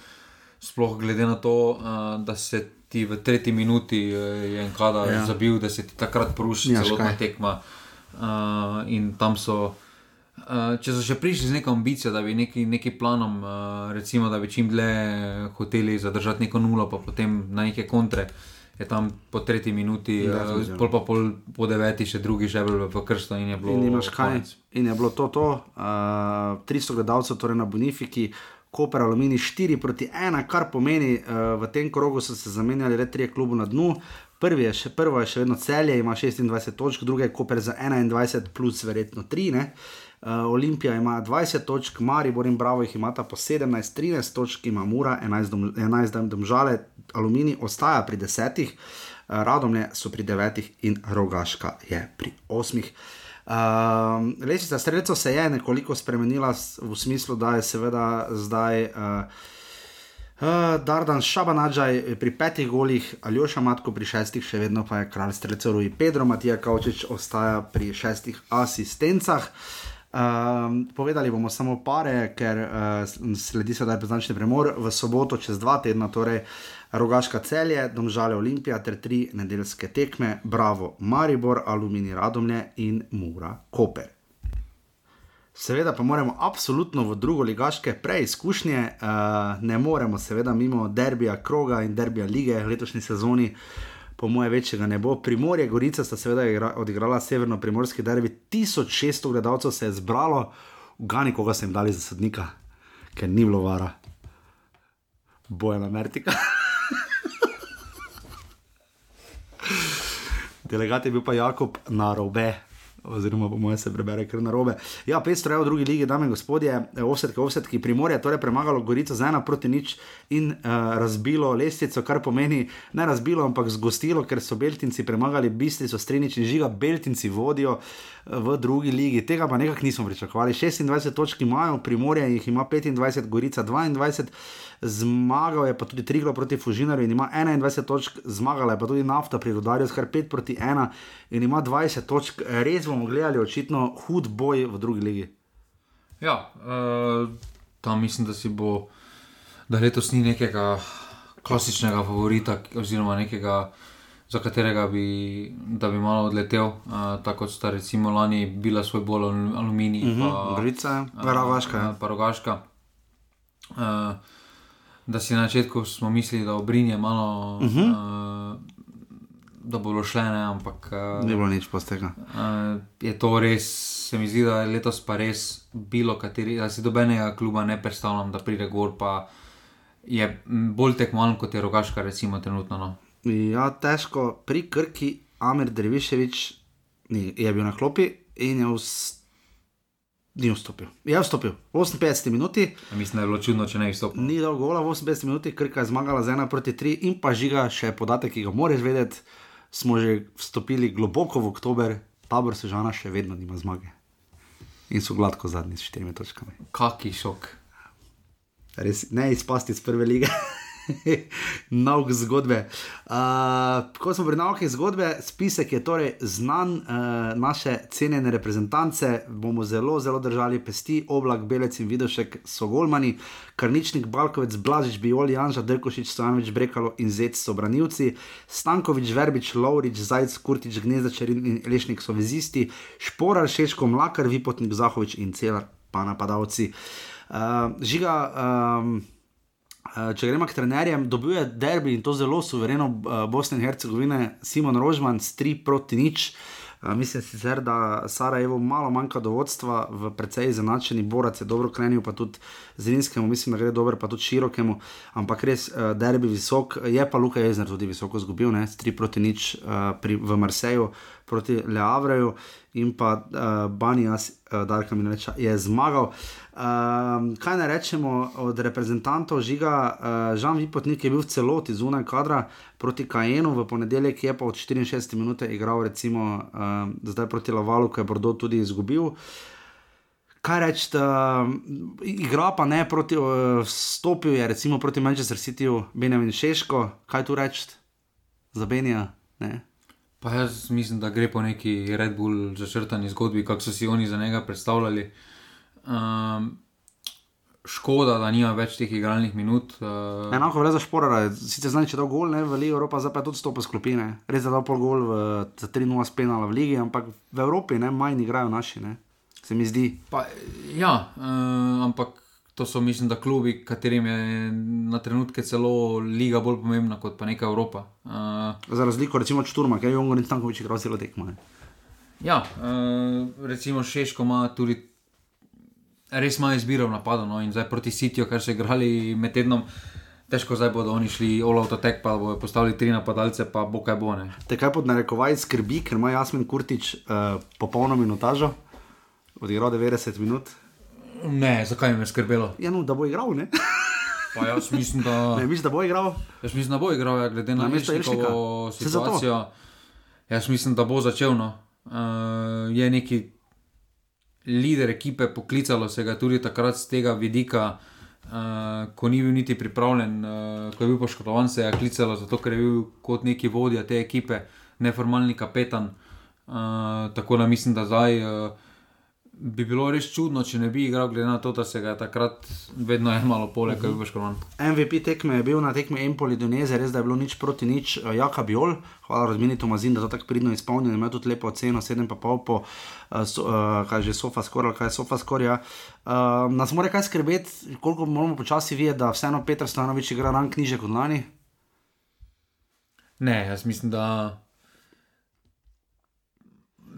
B: Sploh glede na to, uh, da se ti v tretji minuti uh, je enkada
A: Ja.
B: ja. zabil, da se ti takrat poruši
A: Nimaš
B: celotna
A: kaj.
B: tekma. Uh, in tam so. Uh, če so še prišli z neko ambicijo, da bi neki, neki planom, uh, recimo, da bi čim dlje hoteli zadržati neko nulo, pa potem na neke kontre, je tam po tretji minuti, uh,
A: Definitivno.
B: pol pa pol po deveti, še drugi žebelj v krsto in je bilo.
A: In imaš kaj.
B: konec.
A: In je bilo to, to uh, 300 gledalcev, torej na Bonifiki, Koper Alumini 4 proti 1, kar pomeni, uh, v tem krogu so se zamenjali le trije klubu na dnu. Prvi je še, prvo je še vedno celje, ima 26 točk, drugi je Koper za 21, plus verjetno 3. Ne? Uh, Olimpija ima 20 točk, Maribor in Bravo jih imata po 17, 13 točk, ima Mura, 11, dom, 11 dom, domžale, Alumini ostaja pri 10, uh, Radomlje so pri 9 in Rogaška je pri 8. Um, Lesica streljcev se je nekoliko spremenila v smislu, da je seveda zdaj uh, uh, Dardan Šabanadžaj pri petih golih, Aljoša Matko pri šestih, še vedno pa je kralj streljcev Rui Pedro, Matija Kavčič ostaja pri šestih asistencah. Um, povedali bomo samo pare, ker uh, sledi sedaj poznačni premor v soboto, čez dva tedna, torej Rogaška celje, Domžale Olimpija ter tri nedeljske tekme, Bravo, Maribor, Alumini Radomlje in Mura Koper. Seveda pa moramo absolutno v drugo ligaške preizkušnje, uh, ne moremo seveda mimo derbija kroga in derbija lige v letošnji sezoni, po moje večjega ne bo. Primorje, Gorica sta seveda igra, odigrala severno-primorski derbi, 1600 gledalcev se je zbralo, ugani koga jim dali za sodnika, ker ni bilo vara. Bojana Mertika. [laughs] Delegat je bil pa Jakob na robe. Oziroma, po mojem, se prebere kar na robe. Ja, 500 evrov v drugi ligi, dame in gospodje, ovsetke, ovsetke, primorje, torej premagalo Gorico z ena proti nič in uh, razbilo lestvico, kar pomeni ne razbilo, ampak zgostilo, ker so Beltinci premagali Bistrico, Strenič in Žiga, Beltinci vodijo eh, v drugi ligi. Tega pa nekako nismo pričakovali. 26 točk imajo, primorje jih ima 25, Gorica 22. Zmagal je pa tudi Triglo proti Fužinarju in ima 21 točk, zmagala je pa tudi nafta pri Rudarju, skar 5 proti 1 in ima 20 točk. Res bomo gledali očitno hud boj v drugi ligi.
B: Ja, uh, tam mislim, da si bo, da letos ni nekega klasičnega favorita, oziroma nekega, za katerega bi, da bi malo odletel, uh, tako kot sta recimo lani bila svoj bolj aluminij.
A: Mhm,
B: pa-
A: Gorica,
B: a,
A: Rogaška, ja.
B: a, Pa rogaška. Uh, da si na začetku smo mislili, da obrinje malo, uh -huh. uh, da bo šle, ne, ampak uh,
A: Ni bilo nič post tega.
B: Uh, je to res, se mi zdi, da je letos pa res bilo, kateri, da si dobenega kluba ne predstavljam, da pride gor, pa je bolj tekmovalno kot je rogaška, recimo, trenutno. No.
A: Ja, težko pri Krki, Amir Dreviševič ni, je bil na klopi in je vs... Ni vstopil. Je vstopil v 58 minuti,
B: Mislim, da je bilo čudno, če ne bi stopil.
A: ni dal gola v 58 minuti, Krka je zmagala z 1 proti 3 in pa žiga še podatek, ki ga moraš vedeti. Smo že vstopili globoko v oktober, tabor Sežana še vedno nima zmage. In so gladko zadnji s štirimi točkami.
B: Kaki šok.
A: Res, ne izpasti iz prve lige. [laughs] [laughs] Nauk zgodbe. Uh, ko smo pri naukih zgodbe, spisek je torej znan, uh, naše cenjene reprezentance bomo zelo, zelo držali pesti, oblak, belec in vidošek so golmani, karničnik, balkovec, blažič, bioli, anža, drkošič, stojanovič, brekalo in zec so branilci, stankovič, verbič, lovrič, zajc, kurtič, gnezdačerin in lešnik so vezisti, šporar, šeško, mlakar, vipotnik, zahovič in celar pa napadalci. Uh, žiga, um, če gremo k trenerjem, dobil je derbi in to zelo suvereno uh, Bosne in Hercegovine, Simon Rožman s 3 proti nič. Uh, mislim sicer, da Sarajevo malo manjka do vodstva, v precej izenačeni borac je dobro krenil, pa tudi Zelinskemu, mislim, da gre dobro, pa tudi širokemu, ampak res uh, derbi visok, je pa Luka Jezner tudi visoko zgubil, ne, s 3 proti nič uh, pri, v Marseju proti Le Havreju in pa uh, Banijas, uh, Darka Minoveča, je zmagal. Um, kaj naj rečemo od reprezentantov žiga? Uh, Žan Vipotnik je bil v celoti zunaj kadra proti Kajenu, v ponedeljek je pa od 64 minut igral, recimo um, zdaj proti Lavalu, ki je Bordeaux tudi izgubil. Kaj reči, uh, igra pa ne proti, uh, stopil je recimo proti Manchester Cityju, Benjamin Šeško, kaj tu reči za Benja? Ne?
B: Pa jaz mislim, da gre po neki Red Bull začrtani zgodbi, kako so si oni za njega predstavljali. Um, škoda, da nima več teh igralnih minut. Uh,
A: Enako velja za šporara, sicer znani, če da gol, ne, v Ligi Evropa, zdaj pa je tudi stopil sklopine. Res je da pol gol v, za 3-0 spenala v Ligi, ampak v Evropi ne, manj igrajo naši, ne, se mi zdi.
B: pa, ja, uh, ampak to so, mislim, da klubi, katerim je na trenutke celo liga bolj pomembna kot pa neka Evropa. Uh,
A: Za razliko recimo od Šturma, ker je Jongo in Stankovič igral celo tekmo.
B: Ja, uh, recimo Šeško ima tudi res malo izbiro v napadu. No? In zdaj proti Sitiju, kar so igrali med tednom, težko zdaj bodo oni šli all out attack, pa bodo postavili tri napadalce, pa bo kaj bo ne.
A: Te kaj pod narekovaj skrbi, ker ima Jasmin Kurtič uh, popolno minutažo, odigral 90 minut.
B: Ne, zakaj me je skrbelo?
A: Ja, no, da bo igral, ne?
B: Pa jaz mislim, da, [laughs]
A: Ne, misliš, da bo igral?
B: jaz mislim, da bo igral, ja, glede na
A: Elšnika. Se zato.
B: situacijo. Jaz mislim, da bo začel. No. Uh, je neki lider ekipe, poklicalo se ga tudi takrat z tega vidika, uh, ko ni bil niti pripravljen, uh, ko je bil poškodovan, se je klicalo zato, ker je bil kot neki vodja te ekipe, neformalni kapetan. Uh, tako da mislim, da zdaj uh, bi bilo res čudno, če ne bi igral, glede na to, da se ga je takrat vedno je malo poleg, ko je bil poškodovan.
A: MVP tekme je bil na tekmi Empoli Doneze, res da je bilo nič proti nič. Uh, Jaka Biol, hvala Razmini Tomazin, da to tako pridno izpolnil, ima tudi lepo oceno, 7,5 po, uh, so, uh, kaj že sofa skoraj, kaj je sofa skorja. Uh, nas mora kaj skrbeti, koliko moramo počasi videti, da vseeno Petr Stanovič igra rank niže kot lani.
B: Ne, jaz mislim, da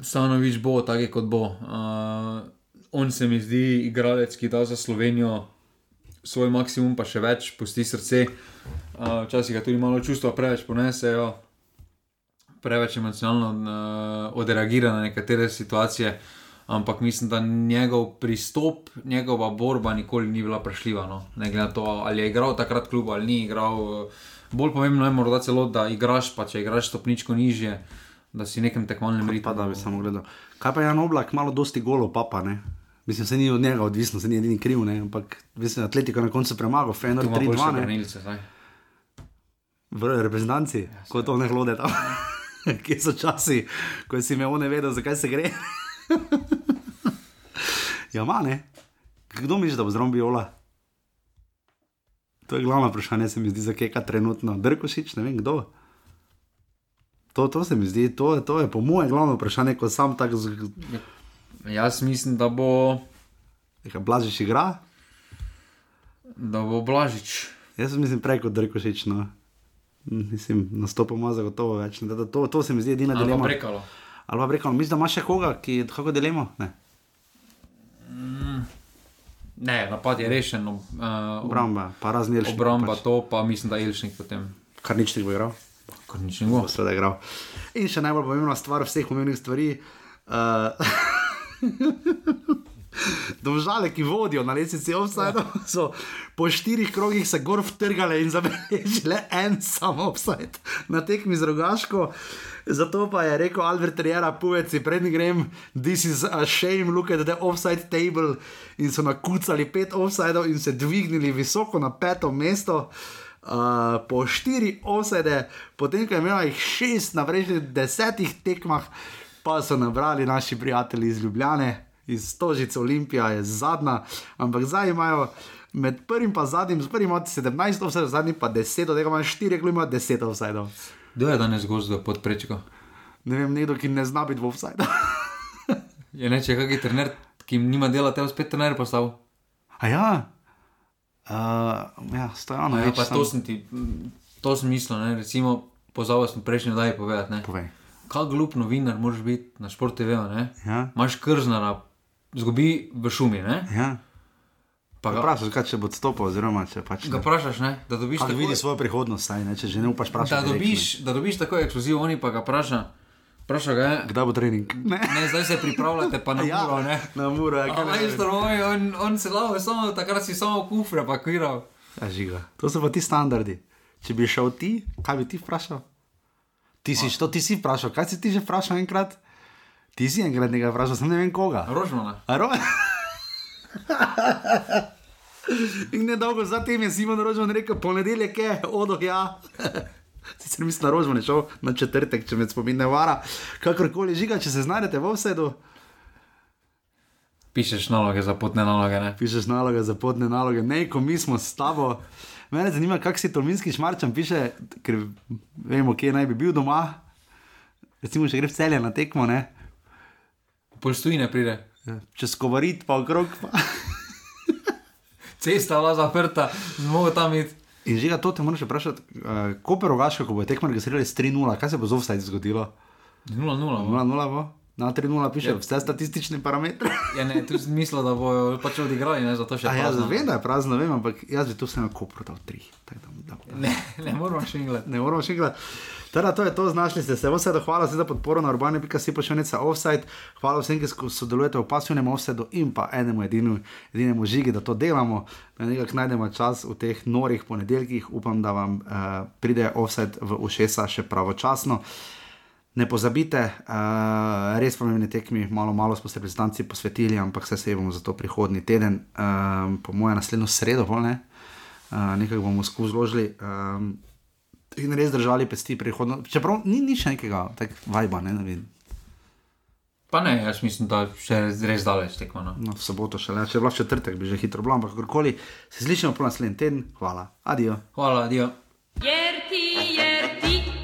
B: Stanovič bo taki, kot bo. Uh, on se mi zdi igralec, ki da za Slovenijo svoj maksimum, pa še več, pusti srce. Uh, včasih ga tudi malo čustva preveč ponesejo, preveč emocionalno uh, odreagira na nekatere situacije. Ampak mislim, da njegov pristop, njegova borba nikoli ni bila prešljiva. No. Ne glede na to, ali je igral takrat klub ali ni igral. Uh, bolj pomembno je morda celo, da igraš, pa če igraš stopničko nižje, da si nekem tekmovalnem ritmu.
A: Pa da bi samo gledal. Kaj pa je Jan Oblak, malo dosti golo, papa ne. Mislim, se ni od njega odvisno, se ni edini kriv, ne? ampak mislim, atletiko na koncu premagal, Fenor
B: Tu ima boljše
A: 3-2 ne?
B: branilce, zdaj.
A: v reprezentanci, ja, ko to ne hlode tam. [laughs] Kje so časi, ko si me one vedel, zakaj se gre. [laughs] ja, ma ne. Kdo misli, da bo zraven biola? To je glavno vprašanje, se mi zdi, za keka trenutno. Drkošič, ne vem kdo. To, to se mi zdi, to, to je po mojem glavno vprašanje, ko sam tako z...
B: Jaz mislim, da bo,
A: Neka blažiš igra.
B: da bo Blažič.
A: Jaz mislim prej kot Drkošič, no. Mislim, nastopoma zagotovo več. Da, da, to, to se mi zdi edina
B: Ali pa prekalo.
A: Ali pa rekel, mislim, da imaš še koga, ki je tako delimo? Ne.
B: Ne, napad je rešen, uh,
A: Obramba, pa razni reči.
B: obramba to, pa mislim, da je Ilšnik potem.
A: Kar nič ne bo igral.
B: Kar nič ne bo.
A: Seveda igral. In še najbolj pomembna stvar vseh pomembnih stvari. Uh, [laughs] Domžale, ki vodijo na lesici offside, so po štirih krogih se gor vtrgale in zabeležile en samo offside na tekmi z rogaško. Zato pa je rekel Albert Riera, puveci, prednji grem, this is a shame, look at the offside table. In so nakucali pet offsideov in se dvignili visoko na peto mesto. Uh, po štiri osede, potem ko je imel jih šest na prejšnjih desetih tekmah, pa so nabrali naši prijatelji iz Ljubljane, iz Tožice Olimpija, je zadnja, ampak zdaj imajo med prvim in zadnjim, z prvim imate 17 osed, zadnjim pa 10, od tega imajo 4, ki imajo 10 osedov.
B: Kdo je danes gozdov pod prečko?
A: Ne vem, nekdo, ki ne zna biti v offside. [laughs]
B: Je neče kakšen trener, ki nima dela, te spet trener postal.
A: A ja, uh, ja stojano
B: Ja,
A: je.
B: pa to sem ti, to sem mislil, ne? recimo, pozval sem prejšnji dan povedati, ne.
A: Povej.
B: Kaj glup novinar moraš biti na šport TV, ne?
A: Ja.
B: Imaš krznara, zgubi v šumi, ne?
A: Ja.
B: Pa ga,
A: Vprašaj, kaj če bo odstopil, oziroma če pač.
B: ga vprašaš, ne? Da dobiš
A: Da
B: takoj-
A: vidi svojo prihodnost, saj, ne? če že ne upaš
B: da
A: vprašati.
B: dobiš, da dobiš tako ekskluziv, oni pa ga vpraša, vpraša ga je,
A: Kdaj bo trening? Ne.
B: ne, zdaj se pripravljate pa na
A: Ja,
B: uro, ne.
A: na muro, ja, kaj
B: veš, da on, on, se lavo, samo takrat si samo kufre pakiral.
A: Ja, žiga. To so pa ti standardi. Če bi šel ti, kaj bi ti vprašal? Ti si, to ti si vprašal, kaj si ti že vprašal enkrat? Ti si enkrat nekaj vprašal, sem ne vem koga.
B: Rožmana.
A: Ro... [laughs] In nedolgo zatem je Simon Rožman rekel, ponedeljek je, odo ja. [laughs] Sicer mislim, da Rožman je šel na četrtek, če me spomin ne vara. Kakorkoli žiga, če se znajdete v vsedu,
B: Pišeš naloge za potne naloge, ne.
A: pišeš naloge za potne naloge, ne, ko mi smo s tabo. Mene zanima, kak si tolminski šmarčan piše, ker vemo, kje naj bi bil doma. Recimo, če gre v celje na tekmo, ne.
B: Polstujine pride.
A: Čez kovarit pa okrog. Pa.
B: Cesta je zaprta, zmogo tam iti.
A: In že to te moraš vprašati, uh, ko pa rogaško, ko bo tekmo registrirali s 3-0, kaj se bo z offside zgodilo?
B: 0-0.
A: 0-0 bo? Na 3-0 piše vse statistične parametre.
B: Ja, ne, tu sem mislil, da bojo pač odigrali, ne, zato še
A: ja,
B: prazno.
A: vem, da je prazno, vem, ampak jaz bi tu vseeno kopro dal 3. Da, da, da.
B: Ne, ne moramo še inglet.
A: Ne moramo še enkrat. Teda, to je to, znašli ste se. Vse hvala za podporo na urbane.si pošiljnica offside. Hvala vsem, ki sodelujete v pasivnem offsideu in pa enemu edinu, edinemu žigi, da to delamo, da nekako najdemo čas v teh norih ponedeljkih. Upam, da vam uh, pride offside v ušesa še pravočasno. Ne pozabite, uh, res pomembne tekmi, malo, malo smo se reprezentanci posvetili, ampak se sejemo za to prihodni teden, um, po mojem, naslednjo sredo, ne? uh, nekaj bomo skozi zložili. Um, in res držali pesti prihodno. Čeprav ni nič nekega, tako vajba, ne, ne vem.
B: Pa ne, jaz mislim, da še res daleč tekmo. No.
A: No, v soboto še le, če je lahko četrtek, bi že hitro bilo, ampak kakorkoli. Se slišimo po naslednji teden, hvala, adijo.
B: Hvala, dio.
C: Jer ti, jer ti